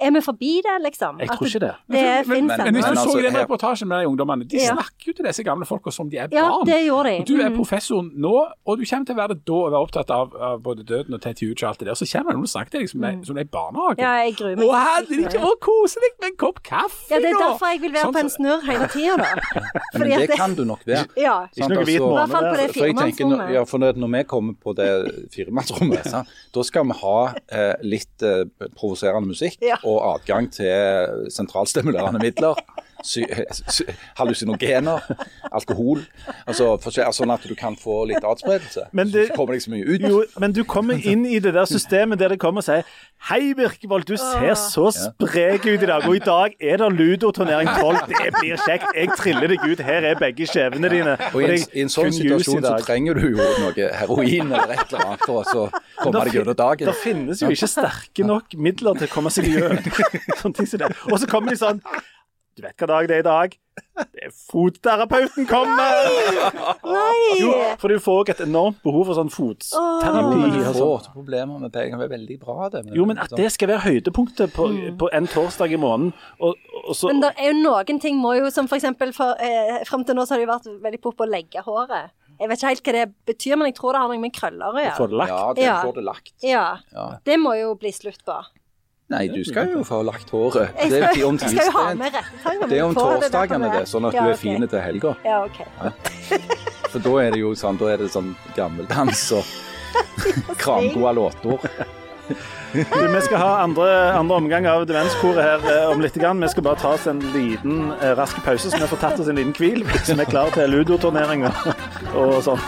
er vi forbi det, liksom?
Jeg tror ikke det.
Det
Men, men, men hvis du så
altså,
i den reportasjen med de ungdommene, de
Ja.
snakker jo til disse gamle folka som de er barn.
Ja, det gjør de.
Og du er
Mm.
professor nå, og du kommer til å være det da og være opptatt av, av både døden og Ted Hughes og alt det der. Så kommer det noen og snakker til deg som, liksom, som er i barnehage.
Mm. Ja, jeg gruer meg.
Å, ikke å, koselig med en kopp kaffe,
Ja, det er derfor jeg vil være
Sånn
på en snurr hele tida, da.
Men det kan du nok være.
Ja.
Ikke noe hvit
Altså,
I hvert
måned
fall på
der.
det
For jeg tenker, når,
firemannsrommet.
ja, for når når vi kommer på det firemannsrommet, da skal vi ha eh, litt eh, provoserende musikk
Ja.
Og adgang til sentralstimulerende midler. Hallusinogener, alkohol. Altså, sånn at du kan få litt atspredelse.
Men det-
Så kommer det ikke så mye ut.
Jo, men du kommer inn i det der systemet der det kommer og sier Hei, Birkevold, du ser så sprek ut i dag. Og i dag er det ludoturnering 12. Det blir kjekt. Jeg triller deg ut. Her er begge skjevene dine.
Og i en, i en sånn situasjon så trenger du jo noe heroin eller et eller annet for å komme deg gjennom dagen.
Det finnes jo ikke sterke nok midler til å komme seg gjennom sånne ting som det. Og så kommer de sånn Du vet hva dag det er i dag? Det er fotterapeuten kommer!
Nei!
Jo, for du får også et enormt behov for sånn fotterapi.
Du
og sånn.
får problemer med penger. Det er veldig bra, det.
Jo, men at det skal være høydepunktet på, på en torsdag i måneden, og, og så
Men det er jo noen ting må jo, som for eksempel for, eh, Frem til nå så har det jo vært veldig pop å legge håret. Jeg vet ikke helt hva det betyr, men jeg tror det har noe med krøller å gjøre.
Ja, det får du lagt.
Ja.
Ja.
Det må jo bli slutt på.
Nei, du skal jo få lagt håret.
Jeg
Det er om
jeg skal jo ha med rettetangene.
Det er om torsdagene, det, sånn at
Ja,
du er fin til helga.
Ja, OK.
For da er det jo sånn, da er det sånn gammeldans og kramgode låter.
Du, vi skal ha andre, andre omgang av demenskoret her eh, om litt. Grann. Vi skal bare ta oss en liten eh, rask pause, så vi får tatt oss en liten hvil. Så vi er klare til ludoturnering og, og sånn.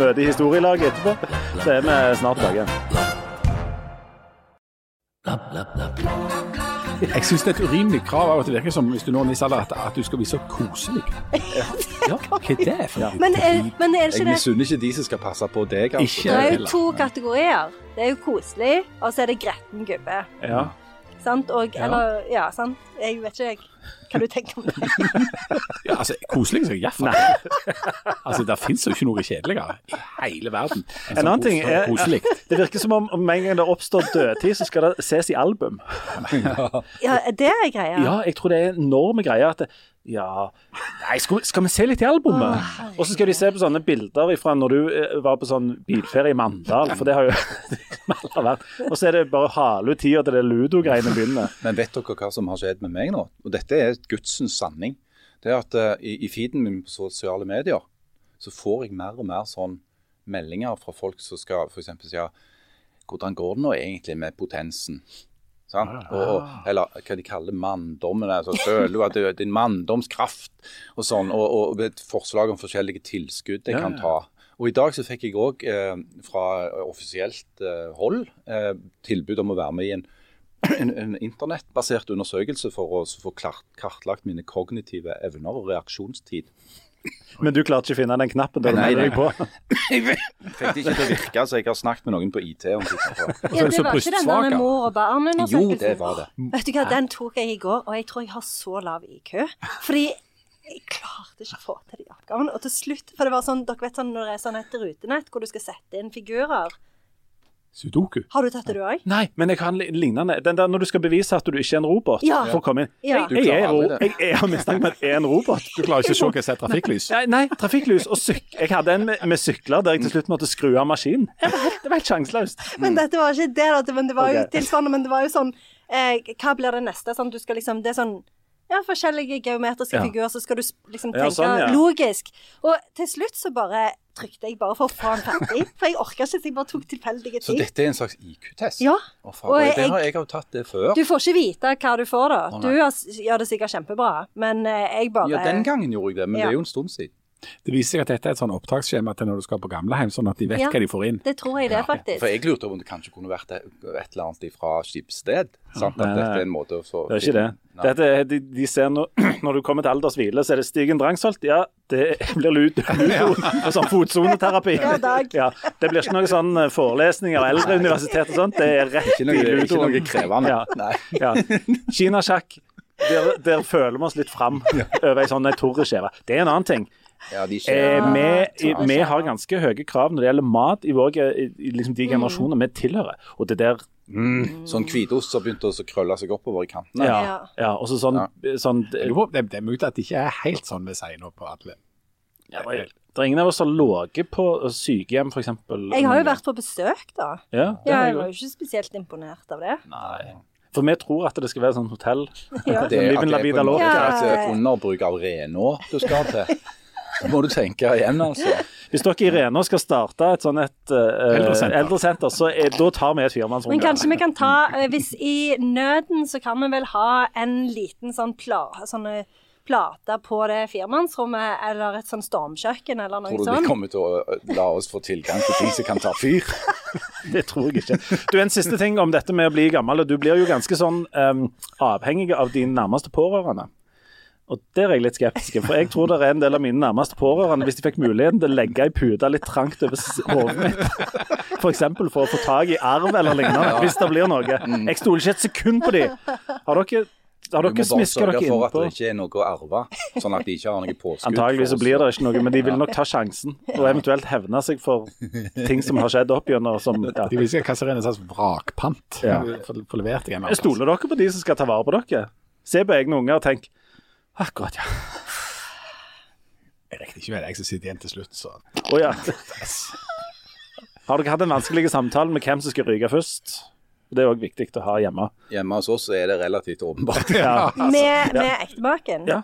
Møte i historielaget etterpå. Så er vi snart tilbake igjen.
Jeg syns det er et urimelig krav av at det virker som hvis du når en viss alder, at, at du skal bli så koselig. Ja, hva er det for noe?
Men er, men er det
Jeg
ikke
misunner ikke de som skal passe på deg. Altså.
Det er jo to kategorier. Det er jo koselig, og så er det gretten gubbe.
Ja.
Sant? Og, eller, ja, sant? Jeg vet ikke jeg, hva du tenker om det.
Ja, altså, koselig skal jeg iallfall Altså, det fins jo ikke noe kjedeligere i hele verden.
En annen ting er
koselig.
Det virker som om om med en gang det oppstår dødtid, så skal det ses i album.
Ja, det er greia.
Ja, jeg tror det er enorme greier. at det, ja Nei, skal, skal vi se litt i albumet? Og så skal de se på sånne bilder fra når du eh, var på sånn bilferie i Mandal, for det har jo alle vært. Og så er det bare hale ut tida til det ludo-greiene begynner.
Men vet dere hva som har skjedd med meg nå? Og dette er gudsens sanning. Det er at uh, i, i feeden min på sosiale medier, så får jeg mer og mer sånn meldinger fra folk som skal f.eks. si ja, hvordan går det nå egentlig med potensen? Sant? Og, eller hva de kaller manndommen. Altså, føler du at din manndomskraft og sånn. Og, og et forslag om forskjellige tilskudd jeg kan ta. Og I dag så fikk jeg òg eh, fra offisielt eh, hold eh, tilbud om å være med i en, en, en internettbasert undersøkelse for å få kartlagt mine kognitive evner og reaksjonstid.
Men du klarte ikke å finne den knappen du
Nei,
meldte deg på.
Jeg fikk det ikke til å virke, så jeg har snakket med noen på IT om det.
Ja, det var ikke den der
med
mor og barn-undersøkelsen.
Jo, det var det.
Vet du hva, den tok jeg i går, og jeg tror jeg har så lav IQ. Fordi jeg klarte ikke å få til de oppgavene. Og til slutt, for det var sånn, dere vet sånn når det er sånn et rutenett hvor du skal sette inn figurer.
Sudoku.
Har du tatt det du òg?
Nei, men jeg kan lignende. Den der når du skal bevise at du ikke er en robot
Ja.
for å komme inn.
Ja.
Jeg, jeg, er, jeg, jeg har mistanke om at jeg er en robot.
Du klarer ikke å se hva som er trafikklys.
Nei, nei trafikklys og syk... Jeg hadde en med, med sykler der jeg til slutt måtte skru av maskinen. Det var helt, helt sjanseløst.
Men dette var ikke det, da. Men det var jo
okay.
tilsvarende. Men det var jo sånn eh, Hva blir det neste? Sånn, du skal liksom Det er sånn ja, forskjellige geometriske
Ja.
figurer, så skal du liksom
Ja,
tenke
sånn, ja.
logisk. Og til slutt så bare trykte jeg bare for å få den ferdig. For jeg orka ikke, så jeg bare tok tilfeldige ting.
Så dette er en slags IQ-test?
Ja.
Å, faen,
Og
det har jeg har jo tatt det før.
Du får ikke vite hva du får, da.
Å,
Du gjør det sikkert kjempebra, men eh, jeg bare
Ja, den gangen gjorde jeg det, men
Ja.
det er jo en stund siden.
Det viser seg at dette er et sånn opptaksskjema til når du skal på gamlehjem, sånn at de vet
Ja.
hva de får inn.
Det tror jeg det, faktisk.
For jeg lurte på om det kanskje kunne vært et, et eller annet fra Skipsted. Sant? At dette er en måte å få
Det er ikke det. Dette, er- de, de ser når, når du kommer til alders hvile, så er det Stigen Drangsholt. Ja, det blir lut. og sånn fotsoneterapi.
Ja,
det blir ikke noe sånn forelesning av eldre eldreuniversitet og sånt. Det er rett i
ikke noe krevende.
Ja.
Nei.
Ja. Kinasjakk, der, der føler vi oss litt fram over ei sånn torreskjeve. Det er en annen ting.
Ja, de
Eh, vi,
Ja,
vi har ganske høye krav når det gjelder mat i, vår, i i liksom de generasjoner vi tilhører. Og det der
Sånn hvitost som begynte å krølle seg oppover i kantene.
Ja.
Ja.
ja og så sånn, sånn
lurer på- Det, det er mulig at det ikke er helt sånn vi sier nå på alle.
ja, det, er, det er ingen av oss som har ligget på sykehjem, f.eks.
Jeg har jo vært på besøk, da.
ja,
Ja, jeg var jo ikke spesielt imponert av det.
Nei. For vi tror at det skal være sånn hotell.
Ja.
Det,
er
at det er
vida
på en måte
loca.
et underbruk av Renå du skal til. Det må du tenke igjen, altså.
Hvis dere i Rena skal starte et sånn et uh,
Eldresenter.
eldresenter, så er, da tar vi et firemannsrom.
Men kanskje vi kan ta eh, Hvis i nøden så kan vi vel ha en liten sånn pla, sånne plate på det firemannsrommet, eller et sånn stormkjøkken, eller noe sånt.
Tror du de kommer til å la oss få tilgang til ting som kan ta fyr?
Det tror jeg ikke. Du, En siste ting om dette med å bli gammel. Du blir jo ganske sånn um, avhengig av dine nærmeste pårørende. Og Der er jeg litt skeptisk, for jeg tror det er en del av mine nærmeste pårørende, hvis de fikk muligheten til å legge ei pute litt trangt over hodet mitt, f.eks. For, for å få tak i arv eller lignende, hvis det blir noe. Jeg stoler ikke et sekund på de. Har dere, har
Du
dere
må bare
smiska
sørge for at det ikke er noe å arve, sånn at de ikke har noe påskudd.
Antageligvis så blir det ikke noe, men de vil nok ta sjansen og eventuelt hevne seg for ting som har skjedd opp gjennom. Som, ja.
De vil ikke kasse inn en slags vrakpant.
Ja.
For, for levert deg
Jeg Stoler dere på de som skal ta vare på dere? Se på egne unger og tenk Akkurat, ja.
Jeg regner ikke med Jeg som sitter igjen til slutt, så
Å ja. Har dere hatt en vanskelig samtale med hvem som skal ryke først? Det er òg viktig å ha hjemme.
Hjemme hos oss er det relativt åpenbart.
Ja.
Med, med ektemaken.
Ja.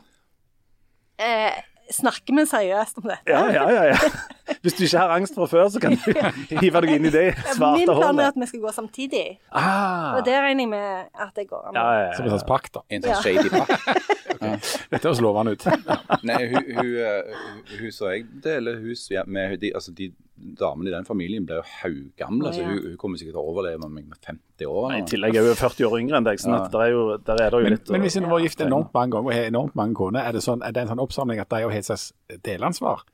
Eh, snakker vi seriøst om dette?
Ja, ja, ja, ja. Hvis du ikke har angst fra før, så kan du hive deg inn i det svarte Min
plan er at vi skal gå samtidig.
Ah.
Og det regner jeg med at det går an.
Ja, ja,
som en
ja.
slags pakt, da.
En sånn shady pakk.
Dette høres lovende ut.
Nei, hun, hun, eh, hun, hun så jeg deler hus ja, med de, altså de damene i den familien ble jo haugamle,
Å,
så
ja.
hun, hun kommer sikkert til å overleve meg med 50 år.
I tillegg er hun 40 år yngre enn deg, sånn at der er, jo, der er det jo
Men,
litt
men hvis hun var gift enormt mange ganger og har enormt mange koner, er det, sånn, er det en sånn oppsamling at de har et slags delansvar?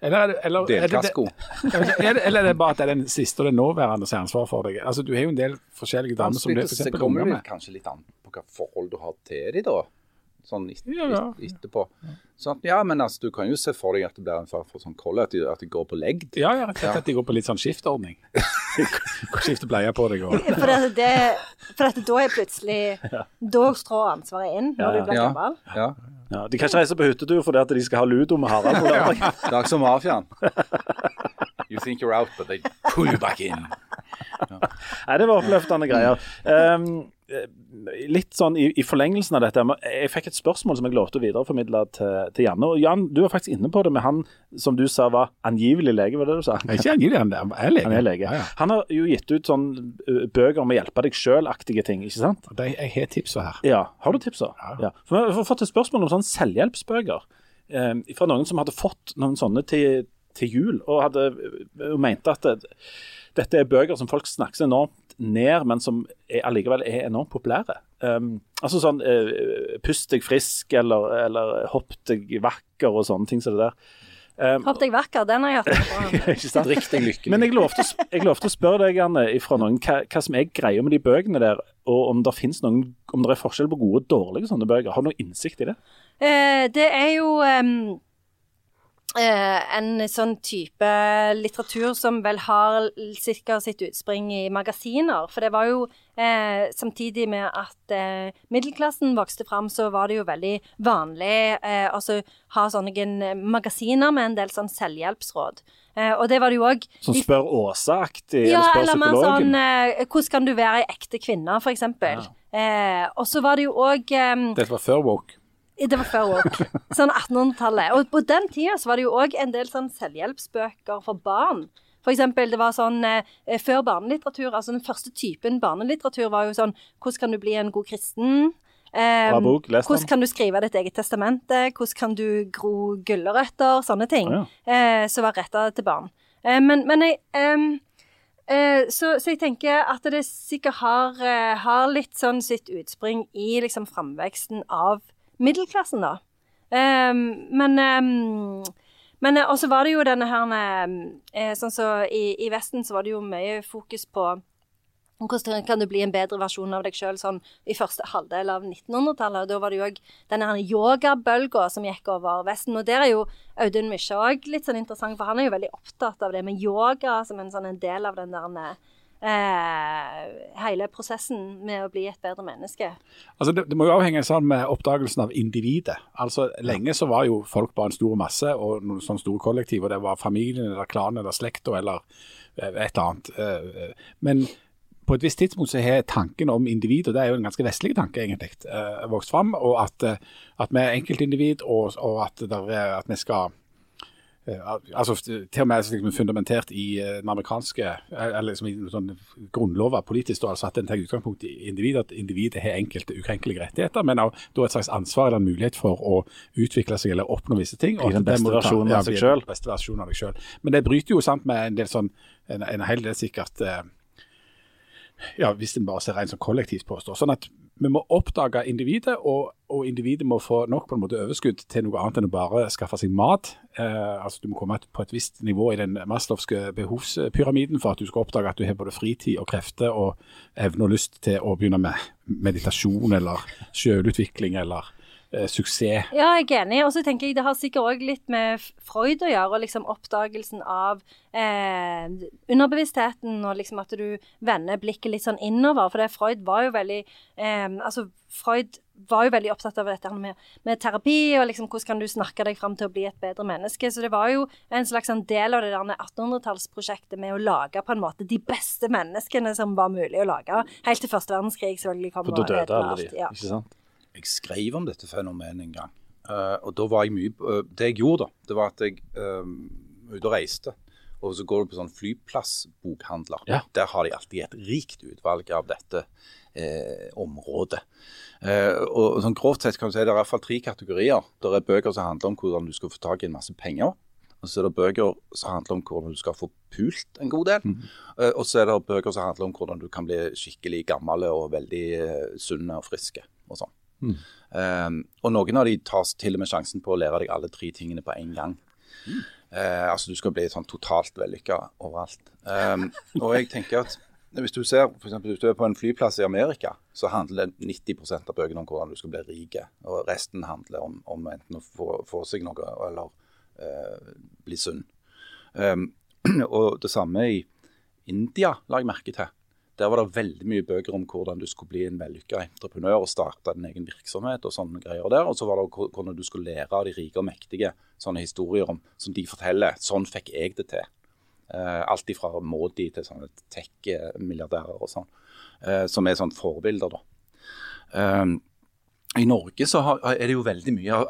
Eller er det, eller, er det,
Delkasko.
er det, eller er det bare at det er den siste og den nåværende som har ansvar for deg? Altså, Du har jo en del forskjellige damer som du f.eks.
kommer
med.
det
kommer
kanskje litt an på hva forhold du har til dem, da. Sånn et,
Ja, ja.
et, etterpå. Sånn, ja, men altså, du kan jo se for deg at det blir en far for sånn kolle, at at de går på legd.
Ja, ja, rett og slett at de går på litt sånn skiftordning. Skifte bleie på deg og
For, at det, for at da er plutselig Da strår ansvaret inn når du blir
Ja.
gammel.
Ja.
Ja, de kan ikke reise på hyttetur fordi at de skal ha ludo med Harald. på lørdag.
Det er som mafiaen. You think you're out, but they pull you back in.
Nei, det var oppløftende greier. Um, litt sånn i, i forlengelsen av dette. Jeg fikk et spørsmål som jeg lovte å videreformidle til, til Janne. Og Jan, du var faktisk inne på det med han som du sa var angivelig lege, var det du sa?
Ikke angivelig, han er- er lege.
Han er lege.
Ja, ja.
Han har jo gitt ut sånn bøker om å hjelpe deg sjøl-aktige ting, ikke sant?
De- Jeg har tipsa her.
Ja, Har du tipsa?
Ja.
For Vi har fått et spørsmål om sånn selvhjelpsbøker eh, fra noen som hadde fått noen sånne til, til jul, og hadde og mente at det, dette er bøker som folk snakker enormt ned, men som er, allikevel er enormt populære. Um, altså sånn uh, Pust deg frisk, eller, eller hopp deg vakker, og sånne ting som det der. Um,
Hopp deg vakker, den har jeg hørt på.
deg lykkelig.
Men jeg lovte, å jeg lovte å spørre deg, Anne, fra noen, hva, hva som er greia med de bøkene der, og om det noen, om det er forskjell på gode og dårlige sånne bøker. Har du noe innsikt i det?
Uh, det er jo eh, en sånn type litteratur som vel har sikkert sitt utspring i magasiner. For det var jo eh, samtidig med at eh, middelklassen vokste fram, så var det jo veldig vanlig eh, altså ha sånne eh, magasiner med en del sånn selvhjelpsråd. Eh, og det var det jo òg
Som spør Åsa-aktig?
ja,
eller
mer sånn eh, Hvordan kan du være ei ekte kvinne, eksempel. Eh, og så var det jo òg
Dette var før woke.
Det var før òg. Sånn 1800-tallet. Og på den tida så var det jo òg en del sånn selvhjelpsbøker for barn. For eksempel, det var sånn eh, før barnelitteratur, altså den første typen barnelitteratur var jo sånn Hvordan kan du bli en god kristen? Eh,
bok,
hvordan kan du skrive ditt eget testamente? Hvordan kan du gro gulrøtter? Sånne ting.
Ja.
Eh, som var retta til barn. Eh, men, men jeg em, eh, så, så jeg tenker at det sikkert har, eh, har litt sånn sitt utspring i liksom framveksten av middelklassen, da. Um, men um, men eh, også var det jo denne her eh, Sånn som i, i Vesten så var det jo mye fokus på hvordan kan du bli en bedre versjon av deg sjøl sånn i første halvdel av 1900-tallet? og Da var det jo òg denne yogabølga som gikk over Vesten. Og der er jo Audun Mysja òg litt sånn interessant, for han er jo veldig opptatt av det med yoga som en sånn en del av den der eh, hele prosessen med å bli et bedre menneske.
Altså det, det, må jo avhenge sånn med oppdagelsen av individet. Altså Lenge så var jo folk bare en stor masse og noen sånne store kollektiv, og det var familien eller klanen eller slekta eller eh, et eller annet. Eh, men på et visst tidspunkt så har tanken om individ, og det er jo en ganske vestlig tanke egentlig, vokst fram. Og at, at vi er enkeltindivid, og, og at, der, at, vi skal altså Til og med liksom fundamentert i den amerikanske eller liksom i sånn grunnlover politisk, altså at en tar utgangspunkt i individet, at individet har enkelte ukrenkelige rettigheter, men også, da et slags ansvar eller en mulighet for å utvikle seg eller oppnå visse ting.
Bli den beste versjonen av seg
sjøl. Men det bryter jo sant med en del sånn, en, en hel del sikkert ja, hvis en bare ser rent som kollektivt påstår. Sånn at vi må oppdage individet, og, og, individet må få nok på en måte overskudd til noe annet enn å bare skaffe seg mat. Eh, altså Du må komme på et visst nivå i den maslowske behovspyramiden for at du skal oppdage at du har både fritid og krefter og evne og lyst til å begynne med meditasjon eller selvutvikling eller eh, suksess.
Ja, jeg er enig. Og så tenker jeg det har sikkert òg litt med Freud å gjøre, og liksom oppdagelsen av eh, underbevisstheten, og liksom at du vender blikket litt sånn innover. For det Freud var jo veldig eh, Altså, Freud var jo veldig opptatt av dette med, med, terapi, og liksom hvordan kan du snakke deg fram til å bli et bedre menneske. Så det var jo en slags en del av det der 1800-tallsprosjektet med å lage på en måte de beste menneskene som var mulig å lage. Helt til første verdenskrig selvfølgelig
kom. For da døde alle de, ja. ikke sant?
Jeg skrev om dette fenomenet en gang. Uh, og da var jeg mye uh, Det jeg gjorde, da, det var at jeg um, ute og reiste. Og så går du på sånn flyplassbokhandler. Ja. Der har de alltid et rikt utvalg av dette området. og sånn Grovt sett kan du si det er i hvert fall tre kategorier. Det er bøker som handler om hvordan du skal få tak i en masse penger. Og så er det bøker som handler om hvordan du skal få pult en god del. Mm. og så er det bøker som handler om hvordan du kan bli skikkelig gammel og veldig sunn og friske og sånn. Mm. Um, og noen av de tar til og med sjansen på å lære deg alle tre tingene på en gang. Mm. Uh, altså Du skal bli sånn totalt vellykka overalt. Um, og jeg tenker at hvis du ser for eksempel, hvis du er på en flyplass i Amerika, så handler 90% av bøkene om hvordan du skal bli rik. Og resten handler om, om enten å få, få, seg noe eller uh, bli sunn. Um, og det samme i India, la jeg merke til. Der var det veldig mye bøker om hvordan du skulle bli en vellykka entreprenør og starte din egen virksomhet og sånne greier der. Og så var det hvordan du skulle lære av de rike og mektige sånne historier om, som de forteller. Sånn fikk jeg det til. Uh, alt ifra Maudi til sånne tech-milliardærer og sånn. Uh, som er sånne forbilder, da. Uh, I Norge så har, er det jo veldig mye,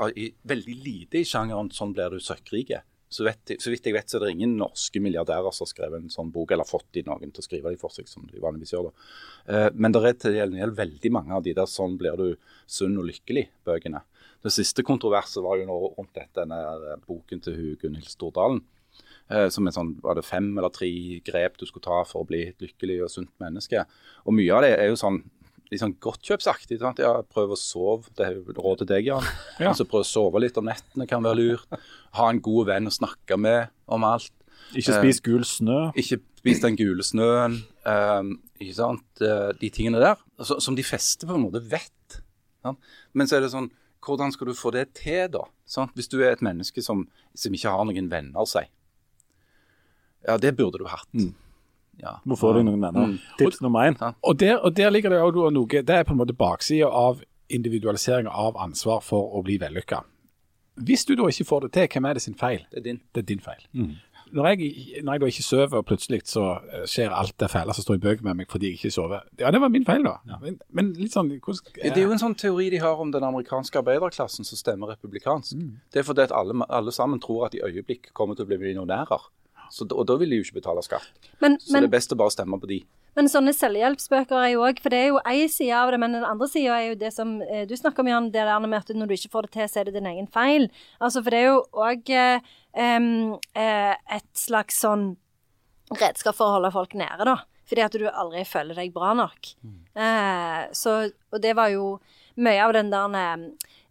veldig lite i sjangeren 'sånn blir du søkkrik'. Så, vet, så, vidt jeg vet, så er det ingen norske milliardærer som har skrevet en sånn bok, eller fått de noen til å skrive de for seg, som de vanligvis gjør. da. Eh, men det er til gjengjeld veldig mange av de der 'Sånn blir du sunn og lykkelig'-bøkene. Det siste kontroverset var jo nå rundt dette, denne eh, boken til Gunhild Stordalen. Eh, som er sånn, var det fem eller tre grep du skulle ta for å bli et lykkelig og sunt menneske. Og mye av det er jo sånn litt sånn godtkjøpsaktig. Sant? Ja, prøv å sove, det er jo råd til deg, Jan. Ja. Altså, prøv å sove litt om nettene kan være lurt. Ha en god venn å snakke med om alt.
Ikke spis gul snø.
Eh, ikke spis den gule snøen. Eh, ikke sant? Eh, de tingene der. Altså, som de fleste på en måte vet. Sant? Men så er det sånn Hvordan skal du få det til, da? Sant? Hvis du er et menneske som, som ikke har noen venner, si. Ja, det burde du hatt. Mm.
Ja. Må få deg noen venner. Mm. Tips nummer én.
Og der, og der ligger det òg noe Det er på en måte baksida av individualisering av ansvar for å bli vellykka. Hvis du da ikke får det til, hvem er det sin feil?
Det er din.
Det er din feil. Mm. Når, jeg, når jeg, da ikke sover, og plutselig så eh, skjer alt det fæle som står i bøker med meg fordi jeg ikke sover Ja, det var min feil, da. Ja. Men, men, litt sånn hvordan,
Det er jo en sånn teori de har om den amerikanske arbeiderklassen som stemmer republikansk. Mm. Det er fordi at alle, alle sammen tror at i øyeblikk kommer til å bli millionærer. Så, og da vil de jo ikke betale skatt. Men, så men, det er best å bare stemme på de.
Men sånne selvhjelpsbøker er jo òg For det er jo én side av det, men den andre sida er jo det som eh, du snakker om, Jan. Det der med at når du ikke får det til, så er det din egen feil. Altså, for det er jo òg eh, eh, et slags sånn redskap for å holde folk nede, da. Fordi at du aldri føler deg bra nok. Mm. Eh, så, og det var jo mye av den der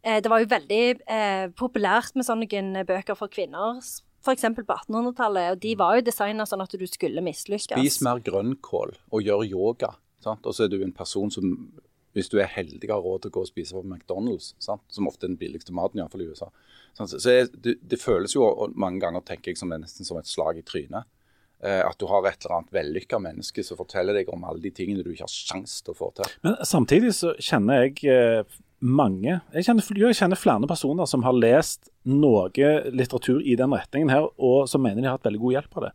eh, Det var jo veldig eh, populært med sånne bøker for kvinner f.eks. på 1800-tallet, og de var jo designa sånn at du skulle mislykkes.
Spis mer grønnkål og gjør yoga. Sant? Og så er du en person som hvis du er heldig har råd til å gå og spise på McDonald's, sant? som ofte er den billigste maten, iallfall i USA. Så, så det, det, føles jo mange ganger tenker jeg, som nesten som et slag i trynet. Eh, at du har et eller annet vellykka menneske som forteller deg om alle de tingene du ikke har sjanse til å få til.
Men samtidig så kjenner jeg eh, mange jeg kjenner, jeg kjenner, flere personer som har lest noe litteratur i den retningen her, og som mener de har hatt veldig god hjelp av det.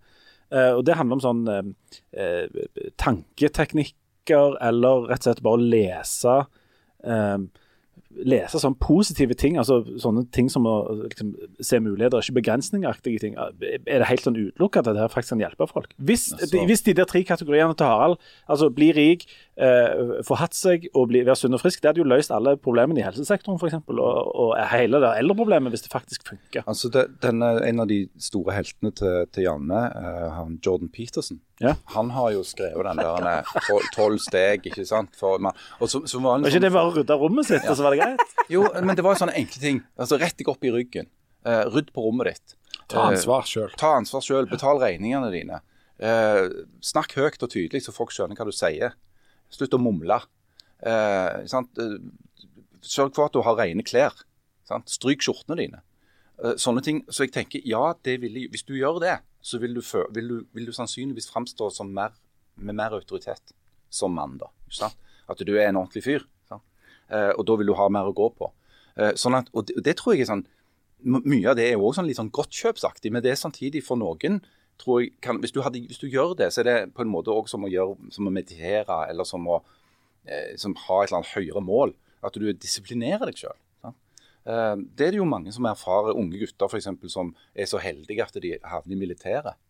Eh, og Det handler om sånn eh, tanketeknikker, eller rett og slett bare lese eh, lese sånne positive ting, altså sånne ting som å liksom, se muligheter, ikke begrensningeraktige ting, er det helt sånn utelukka at det her faktisk kan hjelpe folk. Hvis, de, hvis de der tre kategoriene til Harald, altså bli rik, eh, få hatt seg og bli, være sunn og frisk, det hadde jo løst alle problemene i helsesektoren f.eks. Og, og hele det eldreproblemet, hvis det faktisk funker.
Altså det, denne, En av de store heltene til, til Janne, eh, han Jordan Peterson, ja. han har jo skrevet den der tolv steg, ikke sant. For, man,
og så, så var, han, ikke sånn, det bare å rydde rommet sitt, ja. og så var det greit?
Jo, men det var jo sånne enkle ting. Altså Rett deg opp i ryggen. Uh, rydd på rommet ditt.
Ta ansvar sjøl.
Uh, ta ansvar sjøl. Betal regningene dine. Uh, snakk høyt og tydelig, så folk skjønner hva du sier. Slutt å mumle. Eh, eh, Sørg for at du har rene klær. Sant? Stryk skjortene dine. Eh, sånne ting. Så jeg tenker, ja, vil, hvis du gjør det, så vil du, vil du, vil du sannsynligvis framstå mer, med mer autoritet som mann. da, At du er en ordentlig fyr. Eh, og da vil du ha mer å gå på. Eh, sånn at, og det, tror jeg er sånn Mye av det er jo også sånn litt sånn godtkjøpsaktig, men det er samtidig for noen tror jeg kan, hvis, du hadde, hvis, du gjør det, så er det på en måte også som som å meditere eller som å eh, som ha et eller annet høyere mål. At du disiplinerer deg sjøl. Eh, det er det jo mange som erfarer, unge gutter f.eks. som er så heldige at de havner i militæret.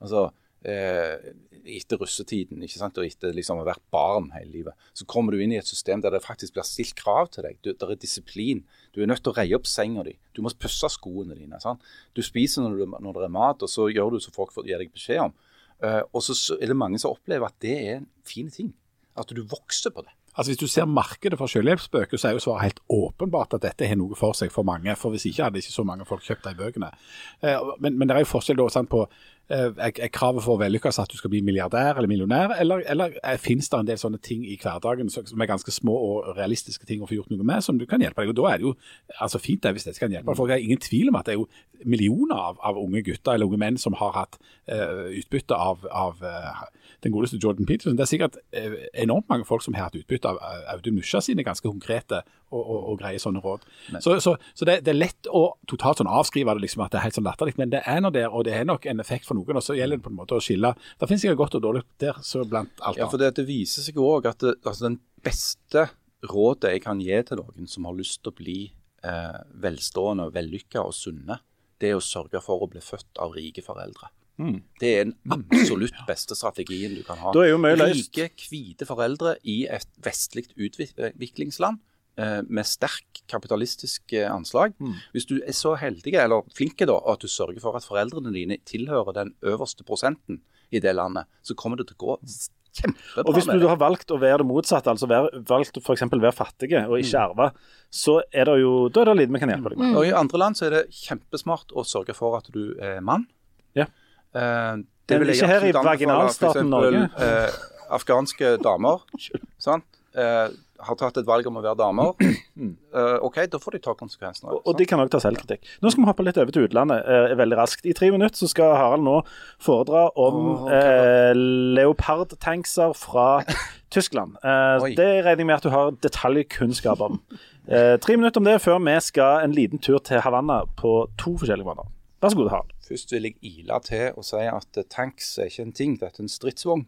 Altså, eh, etter russetiden ikke sant? og etter liksom å ha vært barn hele livet, så kommer du inn i et system der det faktisk blir stilt krav til deg. Der er disiplin. Du er nødt til å reie opp senga di. Du må pusse skoene dine. Sant? Du spiser når, du, når, det er mat, og så gjør du som folk får, gir deg beskjed om. Eh, og så er det mange som opplever at det er en fin ting. At du vokser på det.
Altså Hvis du ser markedet for selvhjelpsbøker, så er jo svaret helt åpenbart at dette har noe for seg for mange. For hvis ikke hadde ikke så mange folk kjøpt de bøkene. Eh, men, men, det er jo forskjell da, sant, på eh, er kravet for å vellykkes at du skal bli milliardær eller millionær, eller, eller eh, finnes det en del sånne ting i hverdagen som er ganske små og realistiske ting å få gjort noe med, som du kan hjelpe deg? Og Da er det jo altså fint det, hvis dette kan hjelpe. For jeg har ingen tvil om at det er jo millioner av, av unge gutter eller unge menn som har hatt uh, utbytte av, av uh, den godeste Jordan Peterson. Det er sikkert uh, enormt mange folk som har hatt utbytte av Audun Musja sine ganske konkrete og, og, og greie sånne råd. Så, så, så det, det, er lett å totalt sånn avskrive det, liksom, at det er helt sånn latterlig, men det er nå der, og det er nok en effekt for noen. og Så gjelder det på en måte å skille. Det finnes sikkert godt og dårlig der, så blant alt
ja, for det, det viser seg òg at det, altså, den beste rådet jeg kan gi til noen som har lyst til å bli eh, velstående, vellykka og sunne, det er å sørge for å bli født av rike foreldre. Mm. Det er den absolutt beste strategien du kan ha. Rike, hvite foreldre i et vestlig utviklingsland med sterk kapitalistisk eh, anslag. Mm. Hvis du er så heldig eller flink da, at du sørger for at foreldrene dine tilhører den øverste prosenten i det landet, så kommer det til å gå kjempebra.
Og Hvis du har valgt å være det motsatte, altså være, valgt f.eks. være fattige og ikke mm. arve, så er det jo da er det lite vi kan hjelpe deg med.
Mm. Og I andre land så er det kjempesmart å sørge for at du er mann.
Ja.
Eh,
det vil ikke her i vaginalstaten Norge.
Eh, afghanske damer sant? Eh, har tatt et valg om å være damer. eh, OK, da får de ta konsekvensene.
Og, og de kan òg ta selvkritikk. Nå skal vi hoppe litt over til utlandet eh, veldig raskt. I tre minutter så skal Harald nå foredra om oh, okay. uh, leopardtankser fra Tyskland. det regner jeg med at du har detaljkunnskap om. tre minutter om det før vi skal en liten tur til Havanna på to forskjellige måneder. Vær så god, Harald.
Først vil jeg ile til og si at tanks er ikke en ting, dette er en stridsvogn.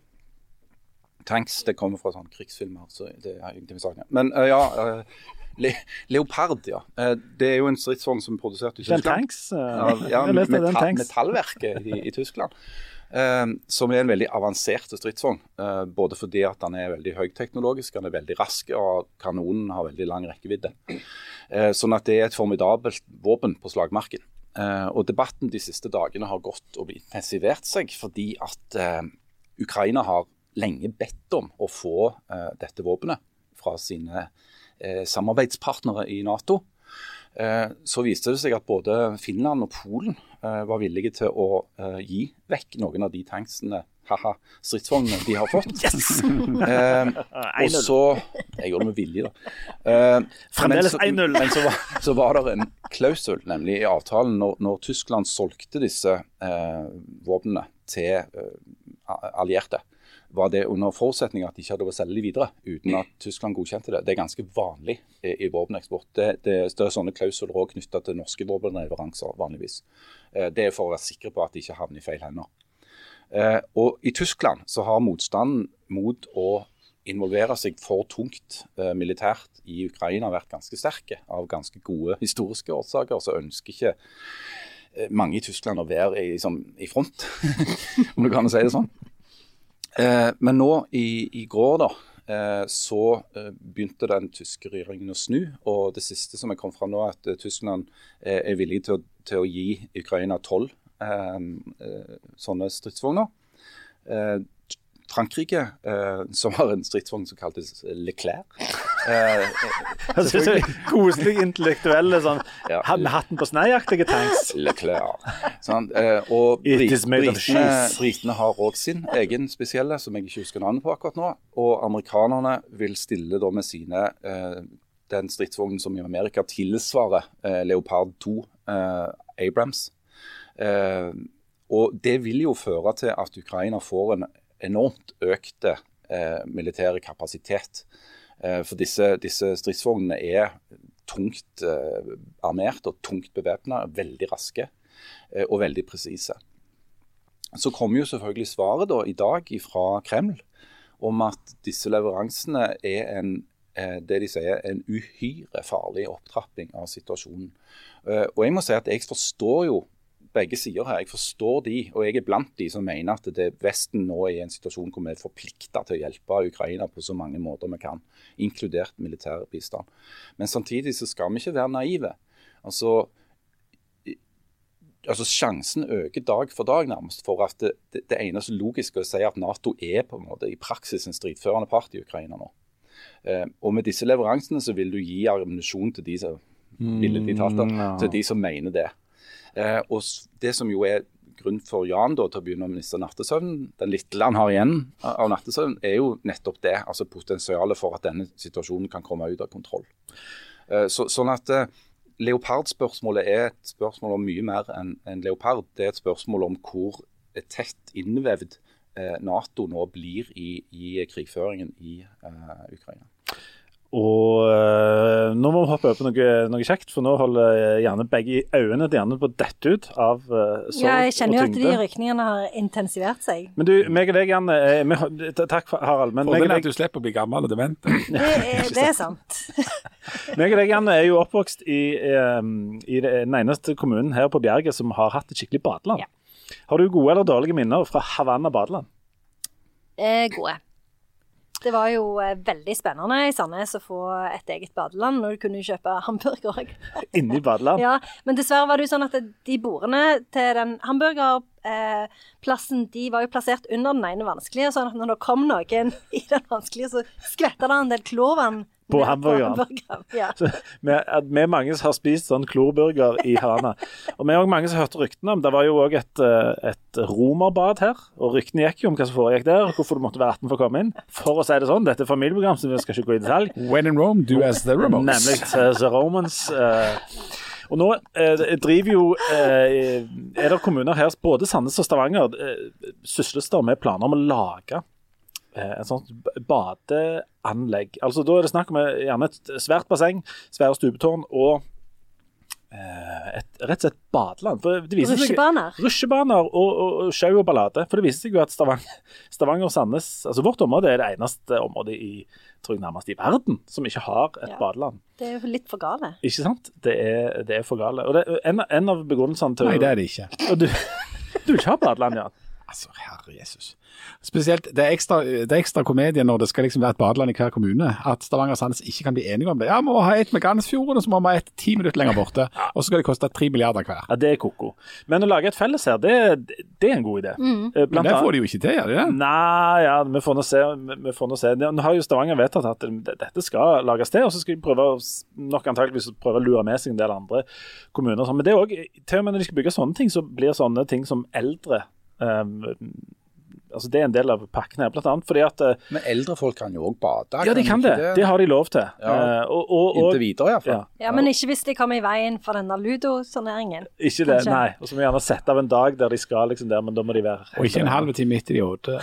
Tanks det kommer fra sånne krigsfilmer, så det har ingenting med saken Men uh, ja, uh, Le Leopard, ja. Uh, det er jo en stridsvogn som er produsert i Tyskland.
Den tanks?
ja, ja metall, metallverket i, i Tyskland. som er en veldig avansert stridsvogn. både fordi at den er veldig høyteknologisk, den er veldig rask og kanonen har veldig lang rekkevidde. sånn at det er et formidabelt våpen på slagmarken. Uh, og Debatten de siste dagene har gått og intensivert seg fordi at uh, Ukraina har lenge bedt om å få uh, dette våpenet fra sine samarbeidspartnere i Nato. så viste det seg at både Finland og Polen var villige til å gi vekk noen av de tanksene haha, stridsvognene de har fått.
Yes!
Eh, og så Jeg gjorde det med vilje, da. Eh,
Fremdeles 1-0.
Men så var, så var det en klausul, nemlig i avtalen, når, når Tyskland solgte disse eh, våpnene til eh, allierte, var det under forutsetning at de ikke hadde lov å selge de videre uten at Tyskland godkjente det. Det er ganske vanlig i, i våpeneksport. Det, det, det er sånne klausuler òg knytta til norske våpenleveranser vanligvis. Eh, det er for å være sikre på at de ikke havner i feil hender. Eh, og I Tyskland så har motstanden mot å involvere seg for tungt eh, militært i Ukraina vært ganske sterke, av ganske gode historiske årsaker. Så ønsker ikke eh, mange i Tyskland å være i, liksom, i front, om du kan si det sånn. Eh, men nå i, i går da, eh, så eh, begynte den tyske regjeringen å snu. Og det siste som er kommet fram nå, er at Tyskland er villig til til å gi Ukraina tolv sånne stridsvogner. Frankrike, eh, som har en stridsvogn som kaltes Leclerc. Eh,
Jeg synes det er Koselig, intellektuelle sånn
Ja.
med hatten på sneiaktige tanks.
Leclerc. Sånn, eh, og britene, britene har òg sin egen spesielle, som jeg ikke husker navnet på akkurat nå. Og amerikanerne vil stille da med sine eh, den stridsvognen som i Amerika tilsvarer eh, Leopard 2 eh, Abrams. Eh, og det vil jo føre til at Ukraina får en enormt økte eh, militære kapasitet. Eh, for disse, disse stridsvognene er tungt eh, armert og tungt bevæpna, veldig raske og veldig presise. Så kom jo selvfølgelig svaret da i dag fra Kreml om at disse leveransene er en, det de sier, en uhyre farlig opptrapping av situasjonen. Og jeg må si at jeg forstår jo begge sider her. Jeg forstår de, og jeg er blant de som mener at det Vesten nå er i en situasjon hvor vi er forplikta til å hjelpe Ukraina på så mange måter vi kan, inkludert militær bistand. Men samtidig så skal vi ikke være naive. Altså, altså Sjansen øker dag for dag nærmest for at det, det, det eneste logiske å si at Nato er på en måte i praksis en stridførende part i Ukraina nå. Eh, og med disse leveransene så vil du gi ammunisjon til de som mm,
ja.
til de som mener det. Eh, og Det som jo er grunn for Jan da, til å begynne å miste nattesøvnen, den lille han har igjen av nattesøvn, er jo nettopp det. altså Potensialet for at denne situasjonen kan komme ut av kontroll. Eh, så, sånn at eh, Leopard-spørsmålet er et spørsmål om mye mer enn en leopard. Det er et spørsmål om hvor tett innvevd Nato nå blir i, i krigføringen i eh, Ukraina.
Og øh, nå må vi hoppe over på noe, noe kjekt, for nå holder gjerne begge øynene gjerne på å dette ut av øh, sorg
Ja, jeg kjenner jo at de rykningene har intensivert seg.
Men du, meg og deg, Janne eh, vi Takk, for- Harald. Men
Fordelen er at du slipper å bli gammel og dement.
Det er, det er sant.
meg og deg, Janne, er jo oppvokst i, eh, i den eneste kommunen her på Bjerget som har hatt et skikkelig badeland.
Ja.
Har du gode eller dårlige minner fra Havanna badeland?
Eh, gode. Det var jo eh, veldig spennende i Sandnes å få et eget badeland, når du kunne kjøpe hamburger òg.
Inni badeland?
Ja, men dessverre var det jo sånn at de bordene til den hamburgerplassen, de var jo plassert under den ene vanskelige, sånn at når det kom noen i den vanskelige, så skvetta det en del klorvann
På hamburgeren.
hamburgeren. Ja.
Vi, vi er mange som har spist sånn klorburger i Hana. Og vi er også mange som hørte ryktene om Det var jo òg et, eh, et romerbad her. Og ryktene gikk jo om hva som foregikk der, hvorfor du måtte være 18 for å komme inn. For å si det sånn, dette er familieprogram, så vi skal ikke gå i detalj.
When in Rome, do as the Romans.
Nemlig The Romans. Uh, og nå eh, driver jo eh, Er det kommuner her, både Sandnes og Stavanger, eh, sysles der med planer om å lage eh, sånn sånt badeanlegg. Altså Da er det snakk om eh, gjerne et svært basseng, svære stupetårn og eh, et, rett og slett badeland. For det viser seg
Rusjebaner.
Rusjebaner og, og, og sjau og ballade. For det viser seg jo at Stavanger, Stavanger og Sandnes Altså vårt område er det eneste området i tror jeg nærmest i verden som ikke har et
Ja.
badeland.
Det er jo litt for gale.
Ikke sant? Det er, det er for gale. Og det, en, en av begrunnelsene til
Nei, det er det ikke.
Og du, du vil ikke ha badeland, Jan?
Altså, herre Jesus. Spesielt, det er ekstra, det er ekstra komedie når det skal liksom være et badeland i hver kommune, at Stavanger og Sandnes ikke kan bli enige om det. Ja, vi må ha et med Gansfjorden, og så må vi ha et ti minutter lenger borte. Og så skal det koste tre milliarder hver.
Ja, Det er ko-ko. Men å lage et felles her, det, det er en god idé. Eh,
Men det får de jo ikke til, gjør de det?
Nei, ja, vi får nå se. Vi får nå se. Nå har jo Stavanger vedtatt at dette skal lages til, og så skal de prøve nok antageligvis prøve å lure med seg en del andre kommuner. sånn. Men det er også, til og med når de skal bygge sånne ting, så blir sånne ting som eldre um, altså det er en del av pakken her, blant annet fordi at eh,
Men eldre folk kan jo òg bade.
Ja, de kan det. Det har de lov til.
Ja.
Eh, og, og, og,
Inntil videre, iallfall.
Ja.
Ja, men ikke hvis de kommer i veien for denne ludoturneringen.
Ikke det,
Kanskje.
nei. Og så må vi gjerne sette av en dag der de skal liksom der, men da må de være
Og ikke en halv time midt i de åtte,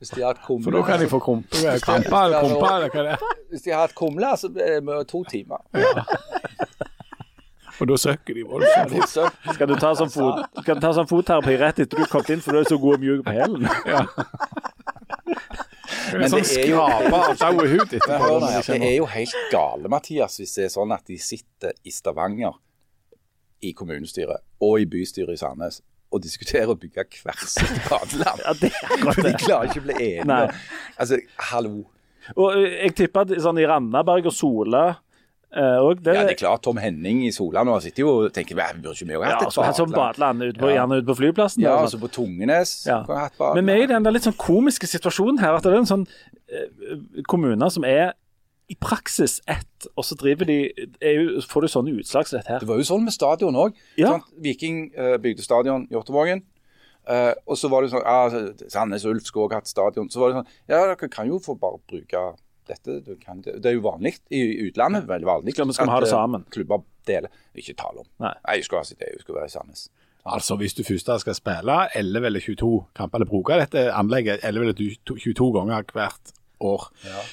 Hvis de har hatt kumle
for da kan de få krumpe, eller krumpe. Eller hva det er.
Hvis de har hatt kumle, så blir det to timer.
Og da søkker de voldsomt.
Skal du ta sånn, fot, skal du ta sånn fotterapi rett etter du kom inn, for du er så god og mjuk på hælen?
Men sånn
det er jo- det, det er jo helt gale, Mathias, hvis det er sånn at de sitter i Stavanger i kommunestyret og i bystyret i Sandnes og diskuterer å bygge hvert sitt badeland.
Ja, det er akkurat
For de klarer ikke å bli enige. Altså, hallo.
Og eh, jeg tipper at sånn i Randaberg og Sola og det,
Ja, det er klart Tom Henning i Sola nå sitter jo og tenker vi burde ikke vi
Ja,
hatt
så
et
hatt sånn
badeland?
ut på,
Ja.
gjerne ute på flyplassen.
Ja, altså på Tungenes
Ja. Men vi er i den litt sånn komiske situasjonen her, at det er en sånn eh, kommuner som er i praksis ett, og så driver de jo, Får du sånne utslag som dette her?
Det var jo sånn med stadion òg.
Ja.
Viking eh, bygde stadion i Hjortevågen. Eh, og så var det sånn ah, Sandnes Ulf skulle også hatt stadion. Så var det sånn Ja, dere kan jo få bare bruke dette. Du kan, det er jo vanlig i utlandet. veldig vanlig.
Skal vi- skal vi ha det
eh,
sammen?
Klubber deler. Ikke tale om.
Nei.
jeg skulle ha sitt eget, jeg skulle være i Sandnes.
Altså, hvis du først skal spille 11 eller 22 kamper, eller bruke dette anlegget 11 eller 22 ganger hvert år,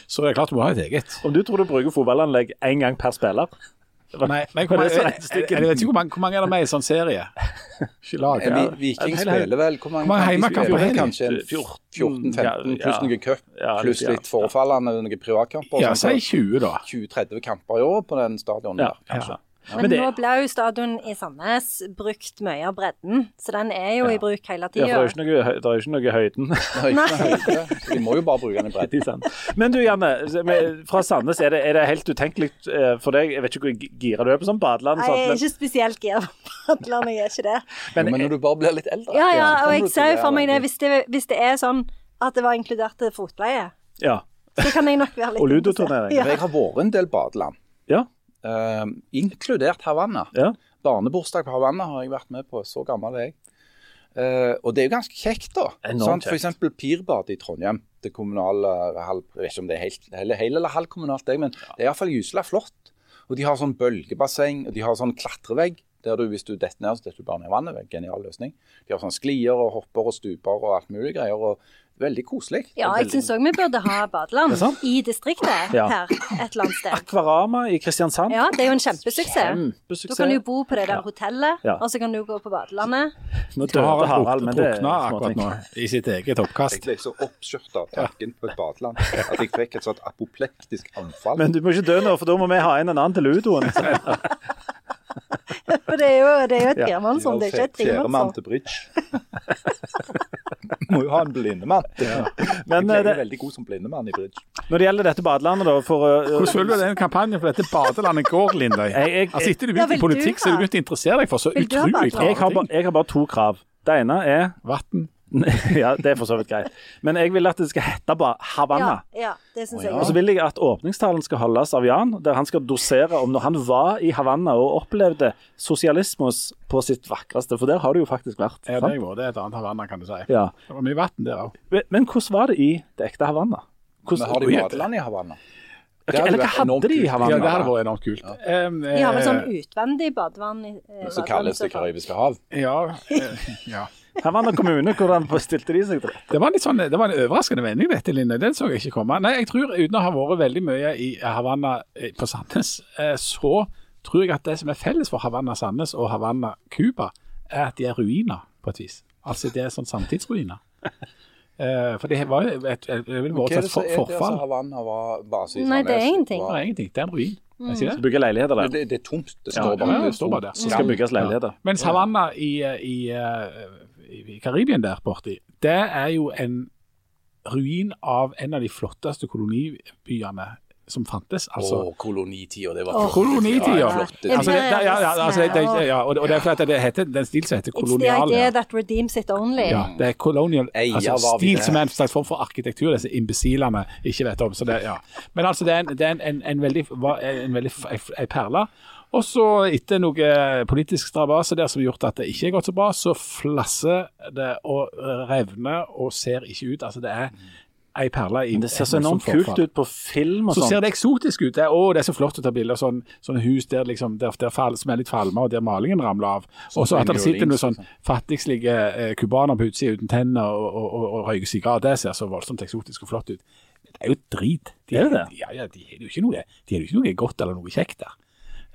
så er det klart du må ha et eget.
Om du tror du bruker fotballanlegg én gang per spiller?
Nei,
men
hvor mange, jeg,
jeg,
jeg, vet ikke hvor mange, hvor mange er det med i sånn serie? Ikke lag.
Eh,
Ja.
Viking spiller vel Hvor mange,
mange
kamper
heimekamper
spiller
har
de?
de?
Kanskje en 14-15
Ja,
pluss noen cup, pluss
litt,
forfallende noen privatkamper.
Ja,
sånn,
si 20, da.
20-30 kamper i år på den stadionen
Ja,
der, kanskje.
Ja.
Men,
Men det-
nå ble jo stadion i Sandnes brukt mye av bredden, så den er jo i bruk hele
Ja,
tida.
for det er jo ikke noe, i høyden.
Ikke noe høyde, så De må jo bare bruke den i bredden.
Men du Janne, fra Sandnes, er det, er det helt utenkelig eh, for deg? Jeg vet ikke hvor gi- gira du er på sånn badeland.
Nei, jeg er ikke spesielt gira på badeland, jeg er ikke det.
Men, men når du bare blir litt eldre
Ja, ja, og jeg ser jo for meg det, hvis det, hvis det er sånn at det var inkludert fotleie,
ja.
så kan jeg nok være litt
Og ludoturnering.
Ja. Jeg har vært en del badeland,
ja.
Eh, inkludert Havanna.
ja.
Barnebursdag på Havanna har jeg vært med på, så gammel er jeg. Uh, og det er jo ganske kjekt, da. Sånn? For eksempel Pirbadet i Trondheim. Det kommunale halv, Jeg vet ikke om det er helt, hele, hele eller halvkommunalt, men men det er iallfall gyselig flott. Og de har sånn bølgebasseng, og de har sånn klatrevegg. Der du, hvis du detter ned, så detter du bare ned i vannet. Genial løsning. De har sånn sklier og hopper og stuper og alt mulig greier. og Veldig koselig.
Ja, jeg syns òg vi burde ha badeland i distriktet
Ja.
her et eller annet sted.
Akvarama i Kristiansand.
Ja, det er jo en kjempesuksess. Da
Kjempesuksess.
kan du bo på det der hotellet,
Ja.
og så kan du gå på badelandet.
Nå
dør har
Harald, men det er
akkurat nå i sitt eget oppkast.
Jeg ble så oppskjørta av tanken på et badeland at jeg fikk et sånt apoplektisk anfall.
Men du må ikke dø nå, for da må vi ha inn en annen til ludoen.
For det er jo, det er jo et
Ja.
som det er ikke et
Fjerdemann
tremannsrom.
til bridge. Må jo ha en blindemann.
Men
jeg
eh,
er
det,
veldig god som blindemann i bridge.
når det gjelder dette badelandet, da for uh,
Hvordan føler du den kampanjen for dette badelandet går, Lindøy?
Jeg- jeg-
Altså, etter du
Ja,
begynte
ja,
i politikk, så er du begynt å interessere deg for så utrolig
har
ting.
jeg har bare to krav. Det ene er
Vann.
Ja, det er for så vidt greit. Men jeg vil at det skal hete bare Havanna.
Ja, ja, det ja. jeg
Og så vil jeg at åpningstalen skal holdes av Jan, der han skal dosere om når han var i Havanna og opplevde sosialismus på sitt vakreste. For der har du jo faktisk vært.
Ja, det var, det er et annet Havanna, kan du si.
Ja.
Det var mye vann der òg.
Men, men hvordan var det i det ekte Havanna?
Har de badeland i Havanna?
Okay,
Det
Eller hva hadde de i. Havanna?
Ja, det hadde vært enormt kult. Um,
De har vel
eh,
sånn utvendig badevann eh,
Så kalles det. Karibiske hav.
Ja. Ja, eh, ja.
Havanna kommune, hvordan stilte de seg til det?
Det var, litt sånn, det var en overraskende vending, dette, Linne. Den så jeg ikke komme. Nei, jeg tror uten å ha vært veldig mye i Havanna eh, på Sandnes, eh, så tror jeg at det som er felles for Havanna Sandnes og Havanna Cuba, er at de er ruiner, på et vis. Altså det er sånn samtidsruiner. Eh, for det var jo et, et, et, et,
det det
forfall.
Havanna var base i
Nei, det er ingenting.
Det er ingenting. Det er en ruin. Mm. det?
Bygge leiligheter der.
Det, det er tomt. Det
Ja,
står bare,
ja,
det
det står bare der.
Så skal bygges leiligheter.
Mens Havanna i, i, i, Karibien der borti, det er jo en ruin av en av de flotteste kolonibyene som fantes. Altså,
Å, kolonitida, det var flott.
Kolonitida. Altså, det, det, ja, ja, altså, det, det, ja, og, og det er fordi det heter den stil som heter
It's the
kolonial.
idea that redeems it only.
Ja, det er colonial altså, stil som er en slags form for arkitektur disse imbesilene ikke vet om. Så det, ja. Men altså, det er en, det er en, en, en veldig, en veldig perle. Og så, etter noe politisk strabase der som har gjort at det ikke er gått så bra, så flasser det og revner og ser ikke ut. Altså, det er ei perle i
det ser så enormt kult ut på film og
Så
sånn.
ser det eksotisk ut. Det er, å, det er så flott å ta bilder av sånn, sånne hus der, liksom, der, der fall, som er litt falma, og der malingen ramler av. Og så at det sitter noen sånn fattigslige eh, på utsida uten tenner og, og, og, og røyker sigar. Det ser så voldsomt eksotisk og flott ut. Det er jo drit. De,
Er det det?
Ja, ja, de har jo ikke noe, de har ikke noe godt eller noe kjekt der.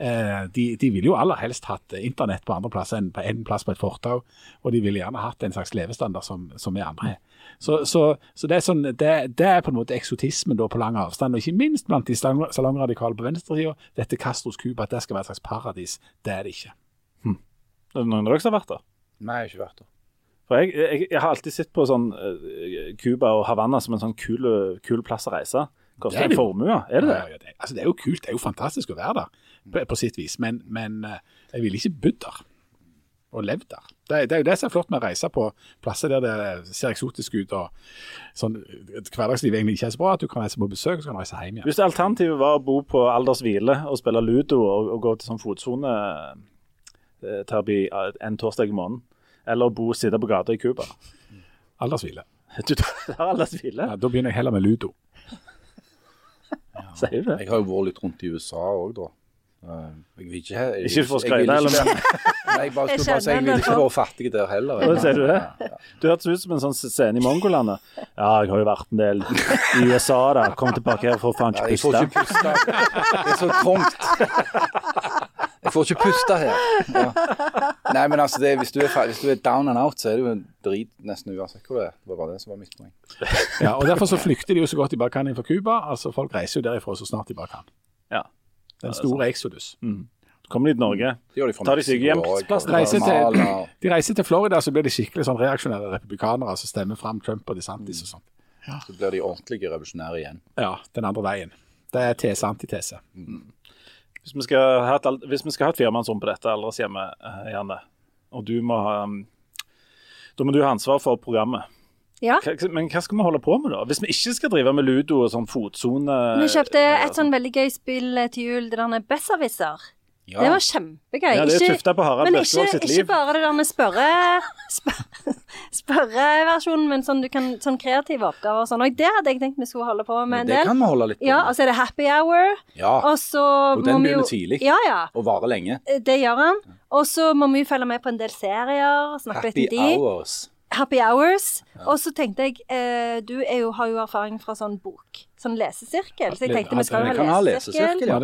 Eh, de, de ville jo aller helst hatt internett på andre plasser enn på en plass på et fortau, og de ville gjerne hatt en slags levestandard som, som vi andre har. Så, så, så det, er sånn, det, det er på en måte eksotismen da på lang avstand, og ikke minst blant de salong- salongradikale på venstresida. Dette Castros Cuba, at det skal være et slags paradis. Det er det ikke.
Er det noen av dere som har vært der?
Nei, jeg har ikke vært der.
For jeg, jeg, jeg har alltid sett på sånn eh, Cuba og Havanna som en sånn kul, kul plass å reise. Koster
er
en formue, er det det?
Ja, ja, det, altså, det er jo kult, det er jo fantastisk å være der, på, på sitt vis. Men, men eh, jeg ville ikke bodd der og levd der. Det, det er jo det som er flott med å reise på plasser der det ser eksotisk ut og sånn, hverdagslivet egentlig ikke er så bra, at du kan reise på besøk og så kan du reise hjem igjen.
Hvis alternativet var å bo på Alders Hvile og spille ludo og, og gå til sånn fotsoneterapi en torsdag i måneden, eller å bo og sitte på gata i Cuba
Aldershvile.
Du tar Alders Hvile,
Ja, da begynner jeg heller med ludo.
sier du det?
Jeg har jo vært litt rundt i USA òg, da. Eh, Jeg vil ikke jeg,
Ikke for å skryte, eller?
Nei, jeg bare
Jeg
skulle bare si jeg
vil
ikke være fattig der heller.
Hva ser du det? Du hørtes ut som en sånn scene i Mongolandet. Ja, jeg har jo vært en del i USA, da. Kom tilbake her for faen ikke puste.
jeg får ikke puste. Det er så trangt. Jeg får ikke puste her. Ja. Nei, men altså, det, hvis, du er, hvis du er down and out, så er det jo en drit nesten uansett hvor det er. Det var bare det som var mitt poeng.
Ja, og Derfor så flykter de jo så godt de bare kan fra Cuba. Altså, folk reiser jo derifra så snart de bare kan.
Ja.
Den store exodus.
Kommer de til Norge?
Fra
Tar de
seg til, de reiser til Florida, så blir de skikkelig sånn reaksjonære republikanere som stemmer fram Trump og DeSantis og sånt.
Så blir de ordentlige revolusjonære igjen.
Ja, den andre veien. Det er tese antitese.
Hvis vi skal ha et, hvis firmannsrom på dette aldershjemmet, eh, Janne, og du må ha um, Da må du ha ansvar for programmet.
Ja.
Men hva skal vi holde på med, da? Hvis vi ikke skal drive med ludo og sånn fotsone
Vi kjøpte et sånn veldig gøy spill eh, til jul, det der med Besserwisser.
Ja.
Det var kjempegøy.
Ja, det er tufta på Harald
men
sitt
ikke,
sitt
ikke bare det der med spørre, spør, spørreversjonen, men sånn, du kan, sånn kreative oppgaver og sånn. Og det hadde jeg tenkt vi skulle holde på med en
det
del.
kan vi holde litt på
Ja,
med.
og så er det happy hour.
Ja,
Og så
Og den
må vi jo
begynner tidlig.
Ja, ja.
og varer lenge.
Det gjør han. Og så må vi jo følge med på en del serier. Snakke
Happy
litt om de.
hours.
Happy hours. Og så tenkte jeg eh, Du er jo, har jo erfaring fra sånn bok, sånn lesesirkel, så jeg tenkte vi skal jo ha lesesirkel.
Ja,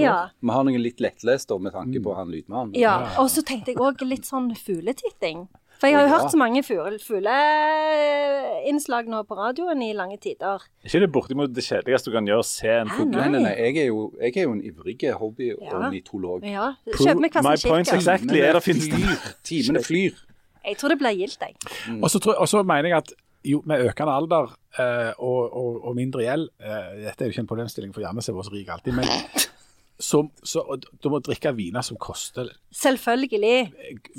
Ja.
Vi har noen litt lettlest med tanke på han lydmannen.
ja. Og så tenkte jeg òg litt sånn fugletitting. For jeg har jo hørt så mange fugle- fugleinnslag nå på radioen i lange tider.
Er ikke det bortimot det kjedeligste du kan gjøre, se en
fugle?
fugl?
Nei, nei, nei. Jeg er jo, jeg er jo en ivrig hobbyornitolog.
Ja. Kjøp meg hva
My points
kikker.
exactly. er det finnes det.
Timene flyr.
Jeg tror det blir gildt, jeg.
Og så, tror, og så mener jeg at jo, med økende alder eh, og, og, og mindre gjeld eh, Dette er jo ikke en problemstilling for Janne er så rik alltid, men så, så du må drikke viner som koster
Selvfølgelig.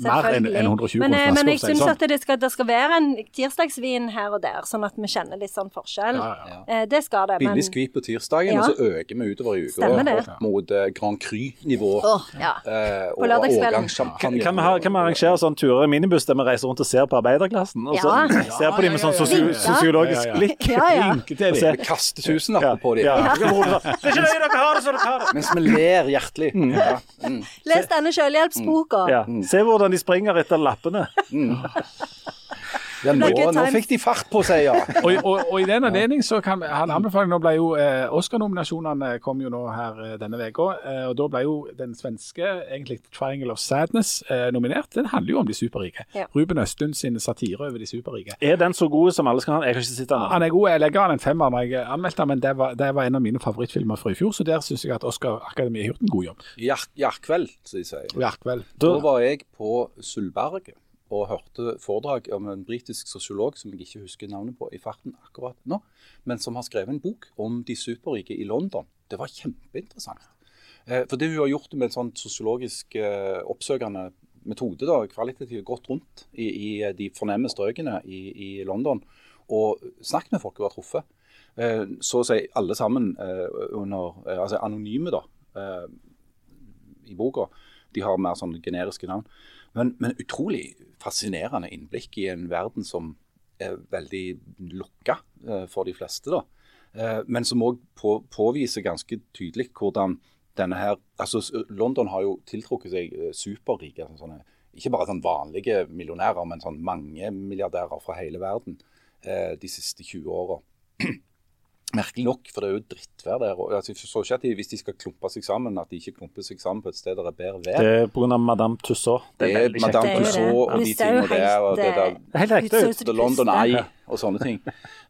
mer enn en 120
Men, eh,
kroner
men jeg
flaska.
syns
Sånn.
at det skal, det skal være en tirsdagsvin her og der, sånn at vi kjenner litt sånn forskjell.
Ja, ja.
Eh, Det skal det.
Billig skvip på tirsdagen,
Ja.
og så øker vi utover i uka opp mot uh, Grand Cru-nivå.
Oh, ja.
eh, og årgangssjampanje.
Kan vi, kan vi arrangere sånn turer i minibuss der vi reiser rundt og ser på arbeiderklassen? Og så
Ja.
ser på dem med sånn sosio
ja, ja.
sosiologisk
Ja, ja, ja.
blikk?
Ja, ja.
Linke til
kaster tusenlapper på dem.
Ja. Det er ikke løye dere har det, så dere har det!
Ler hjertelig. Ja. Mm.
Les denne selvhjelpsboka.
Ja. Se hvordan de springer etter lappene.
Ja, nå, nå fikk de fart på seg, ja.
Og, og, og i den anledning så kan han anbefaler Nå ble jo eh, Oscar-nominasjonene kom jo nå her eh, denne uka, eh, og da ble jo den svenske egentlig 'Triangle of Sadness' eh, nominert. Den handler jo om de superrike.
Ja.
Ruben Østlund sin satire over de superrike.
Er den så god som alle skal ha? Jeg har ikke sett den.
Han er god. Jeg legger han en femmer når jeg anmeldte han, men det var, det var en av mine favorittfilmer fra i fjor, så der syns jeg at Oscar Akademiet har gjort en god jobb.
Jar- Jarkveld, som de sier. Da var jeg på Sølvberget og hørte foredrag om en britisk sosiolog som jeg ikke husker navnet på i farten akkurat nå, men som har skrevet en bok om de superrike i London. Det var kjempeinteressant. Eh, For det hun har gjort med en sånn sosiologisk eh, oppsøkende metode, da, kvalitativt gått rundt i, i de fornemme strøkene i, i London og snakket med folk hun har truffet. Eh, Så å si alle sammen under, altså anonyme, da. i boka. De har mer sånn generiske navn. Men, men, utrolig fascinerende innblikk i en verden som er veldig lokka eh, for de fleste. da. Eh, men som òg på, påviser ganske tydelig hvordan denne her altså London har jo tiltrukket seg eh, superrike. Altså sånne, ikke bare sånn vanlige millionærer, men sånn mange milliardærer fra hele verden eh, de siste 20 åra. Merkelig nok, for det er jo drittvær der. Og, altså, jeg forstår ikke at de, Hvis de skal klumpe seg sammen, at de ikke klumper seg sammen på et sted der det er bedre vær.
Det er pga. Madame Tussauds.
Det er, det er Madame Tussauds og de tingene der. og det der,
helt ekte.
London Eye og sånne ting.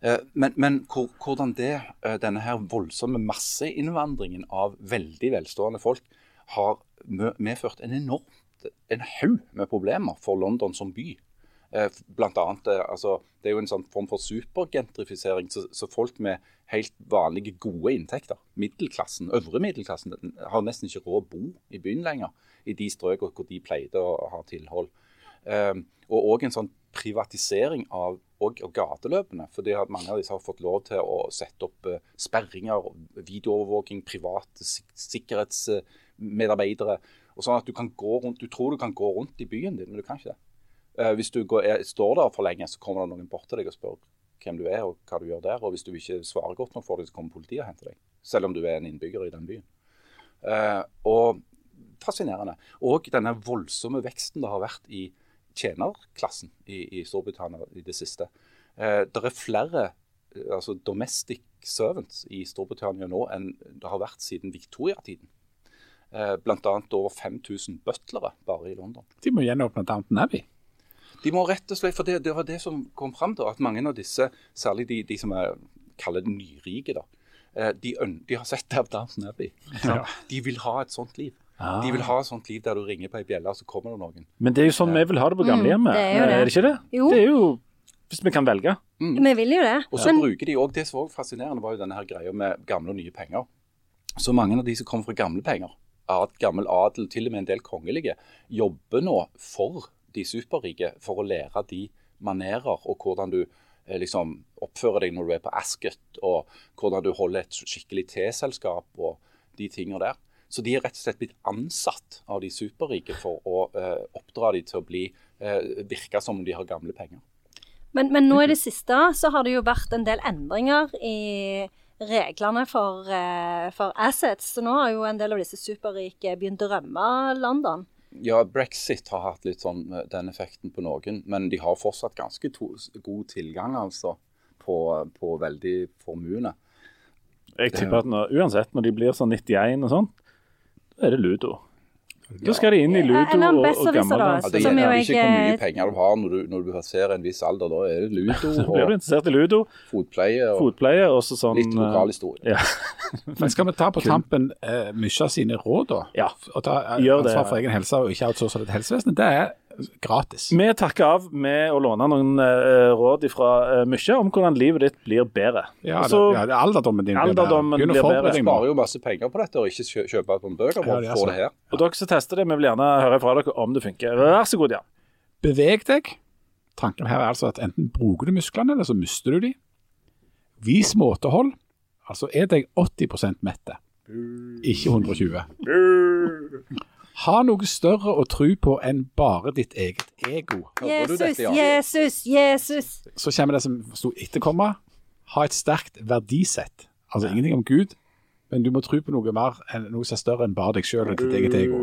Eh, men, men hvordan det, eh, denne her voldsomme masseinnvandringen av veldig velstående folk har medført en enorm en haug med problemer for London som by. Eh, blant annet, eh, altså, det er jo en sånn form for supergentrifisering. Så, så, folk med helt vanlige, gode inntekter, middelklassen, øvre middelklassen, har nesten ikke råd å bo i byen lenger. I de strøkene hvor de pleide å ha tilhold. Um, og òg en sånn privatisering av og, og gateløpene. fordi Mange av disse har fått lov til å sette opp uh, sperringer, videoovervåking, private sik sikkerhetsmedarbeidere. og sånn at Du kan gå rundt, du tror du kan gå rundt i byen din, men du kan ikke det. Uh, hvis du er, står der for lenge, så kommer det noen bort til deg og spør hvem du er og hva du gjør der. Og hvis du ikke svarer godt nok for det, så kommer politiet og henter deg. Selv om du er en innbygger i den byen. Uh, og fascinerende. Og denne voldsomme veksten det har vært i tjenerklassen i, i Storbritannia i det siste. Uh, det er flere altså domestic servants i Storbritannia nå enn det har vært siden viktoriatiden. Uh, Bl.a. over 5000 butlere bare i London.
De må gjenåpne Downton Abbey.
De må rett og slett, for det, det var det som kom fram, da, at mange av disse, særlig de, de som er kaller det nyrike, da, eh, de, de har sett det av Downton Abbey. Ja. De vil ha et sånt liv. Ah. De vil ha et sånt liv der du ringer på ei bjelle, og så kommer det noen.
Men det er jo sånn vi vil ha det på gamlehjemmet, mm, er, er, det ikke det? Jo. Det er jo hvis vi kan velge.
Mm. Vi vil jo det.
Og så men... bruker de òg Det som var fascinerende, var jo denne her greia med gamle og nye penger. Så mange av de som kommer fra gamle penger, at gammel adel, til og med en del kongelige, jobber nå for de superrike for å lære de manerer og hvordan du eh, liksom oppfører deg når du er på Ascot, og hvordan du holder et skikkelig teselskap og de tingene der. Så de er rett og slett blitt ansatt av de superrike for å eh, oppdra de til å bli, eh, virke som om de har gamle penger.
Men, men, nå i det siste så har det jo vært en del endringer i reglene for, eh, for assets. Så nå har jo en del av disse superrike begynt å rømme London.
Ja, brexit har hatt litt sånn eh, den effekten på noen, men de har fortsatt ganske to, god tilgang altså, på, på veldig formuene.
Jeg tipper at når, uansett, når de blir sånn 91 og sånn, da er det ludo. Da skal de inn i ludo ja, og, og gammeldans.
Ja, det gjelder ikke hvor mye penger du har når du, når du passerer en viss alder. Da er det ludo.
Og blir du interessert i ludo,
fotpleie og,
fotpleie, og sånn,
litt lokalhistorie. Ja.
Men skal vi ta på tampen uh, av sine råd, da?
Ja.
Og ta uh, ansvar for egen helse og ikke outsource det til helsevesenet? Det er gratis.
Vi takker av med å låne noen uh, råd fra uh, Mykje om hvordan livet ditt blir bedre.
Ja, Også, det, ja alderdommen din
alderdommen blir bedre.
Du Sparer jo masse penger på dette og ikke kjøper noen bøker for ja, få det her.
Og dere som tester det, vi vil gjerne høre fra dere om det funker. Vær så god, Jan.
Beveg deg. Tanken her er altså at enten bruker du musklene, eller så mister du de. Vis måtehold. Altså er deg 80% mette, ikke 120. Ha noe større å tro på enn bare ditt eget ego.
Jesus, Jesus, Jesus.
Så kommer det som sto etterkomma. Ha et sterkt verdisett. Altså ingenting om Gud, men du må tro på noe mer enn noe som er større enn bare deg sjøl og ditt eget ego.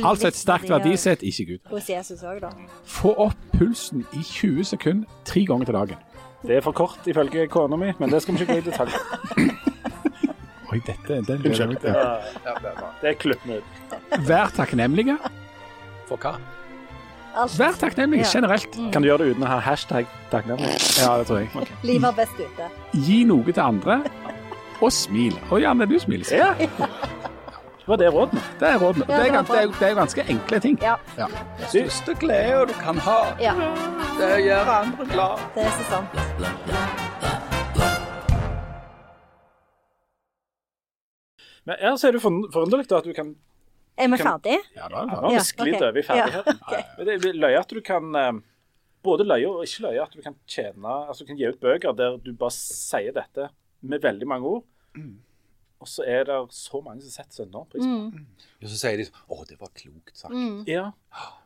Altså et sterkt verdisett, ikke Gud.
Hos Jesus også, da.
Få opp pulsen i 20 sekunder tre ganger til dagen.
Det er for kort ifølge kona mi, men det skal vi ikke gå i detalj
Oi, dette den
Unnskyld. Ja, det er klippet ut.
Vær takknemlige.
For hva?
Alt. Vær takknemlige generelt.
Mm. Kan du gjøre det uten å ha hashtag takknemlig?
Ja, det tror jeg. Okay.
Livet er best ute.
Gi noe til andre, og smil. Og gjerne du smiler.
Ja. Det er det rådene?
Det er rådene. Det er, det, er, det er ganske enkle ting.
Ja.
ja. Største glede du kan ha,
ja.
det er å gjøre andre glad.
Det er så sant.
Men ellers er det forunderlig at du kan
Er vi ferdige?
Ja, da har vi sklidd over i ferdigheten. Ja, okay. Det er løye at du kan eh, Både løye og ikke løye at du kan tjene Altså du kan gi ut bøker der du bare sier dette med veldig mange ord. Og så er det så mange som setter så enormt pris på
Mm.
Og så sier de sånn Å, det var klokt sagt.
Ja.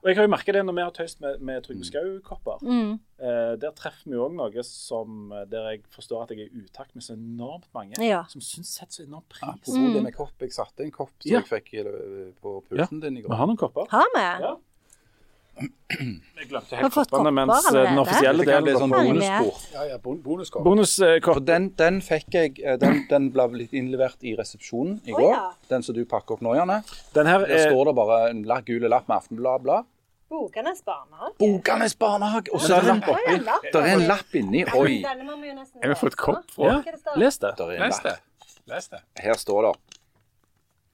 Og jeg har jo merka det når vi har tøyst med, med Trygve Skau-kopper.
Mm.
Eh, der treffer vi òg noe som, eh, der jeg forstår at jeg er i utakt med så enormt mange.
Ja.
Som syns setter så enormt pris på ja,
det med kopp. Jeg satte en kopp som
Ja.
jeg fikk eh, på pulten din i går.
Vi har noen kopper.
Har vi?
Ja. Jeg glemte helt koppene, mens eh, den offisielle
Det
ble
sånn bonuskort.
Ja, ja, bon bonuskort.
For den, den fikk jeg eh, Den, den ble litt innlevert i resepsjonen i
går.
går.
ja.
Den som du pakker opp nå, Janne.
Den her
Der
er
står det bare en la- gule lapp med Aftenblad-blad.
Bokenes barnehage.
Bokenes barnehage! Og så er det en lapp oppi. Der er en lapp inni. Oi!
Jeg har fått kopp fra
Ja, les det.
Er
Les det. Les det.
Her står det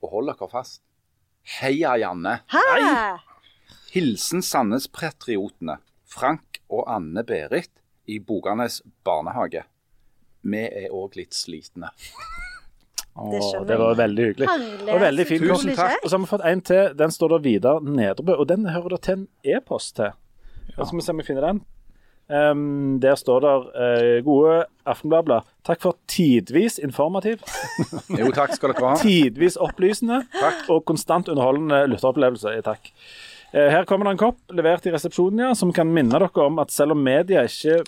Og hold dere fast. Heia Janne.
Hæ?
Hilsen Sandnes-patriotene Frank og Anne Berit i Boganes barnehage. Vi er òg litt slitne.
Åh,
skjønner
det var veldig hyggelig.
Herlig.
Og veldig
fint.
Tusen takk. Og så har vi fått en til. Den står det Vidar Nedrebø, og den hører det til en e-post til. Så skal vi se om vi finner den. Um, der står det uh, gode Aftenbladet. Takk for tidvis informativ,
Jo, takk skal dere ha.
tidvis opplysende og konstant underholdende lytteropplevelse. Takk. Eh, her kommer det en kopp levert i resepsjonen, ja, som kan minne dere om at selv om media ikke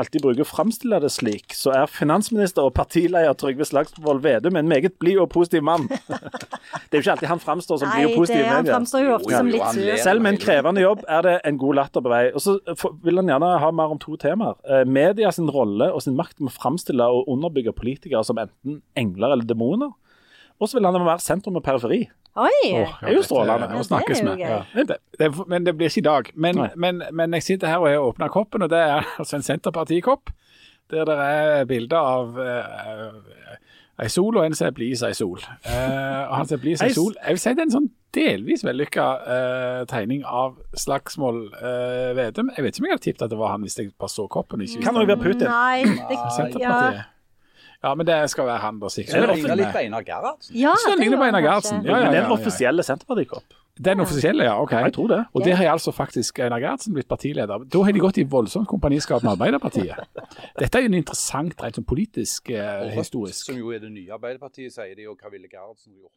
alltid bruker å framstille det slik, så er finansminister og partileder Trygve Slagsvold Vedum en meget blid og positiv mann. det er jo ikke alltid han framstår som blid og positiv
det,
i
han framstår jo ofte som litt sur.
Selv med en krevende jobb er det en god latter på vei. Og så vil han gjerne ha mer om to temaer. Eh, media sin rolle og sin makt med å framstille og underbygge politikere som enten engler eller demoner. Og så vil han være sentrum og periferi.
Oi!
Det er jo strålende.
å
Ja,
snakkes
det er jo
vi. Men, det, det, men det blir ikke i dag. Men, men, men jeg sitter her og har åpna koppen, og det er altså en Senterpartikopp. Der det er bilder av uh, ei sol og en som er blid som ei sol. Uh, og han som er blid som ei sol Jeg vil si det er en sånn delvis vellykka uh, tegning av Slagsmål uh, Vedum. Jeg vet ikke om jeg hadde tippet at det var han hvis jeg bare så koppen. Ikke
Kan det være Putin.
Nei, det, ja.
Senterpartiet. Ja, men det skal være han, da. sikkert.
Det ligner litt på Einar Gerhardsen.
ja, det
ligner på Einar Gerhardsen. Ja, ja,
Men det er
ja,
den
ja.
offisielle Senterpartikopp.
Den offisielle, ja. ok.
Jeg tror det.
Og der har altså faktisk Einar Gerhardsen blitt partileder. Da har de gått i voldsomt kompaniskap med Arbeiderpartiet. Dette er jo en interessant, rent sånn politisk, eh, historisk
Som jo er det nye Arbeiderpartiet, sier de, og hva ville Gerhardsen gjort?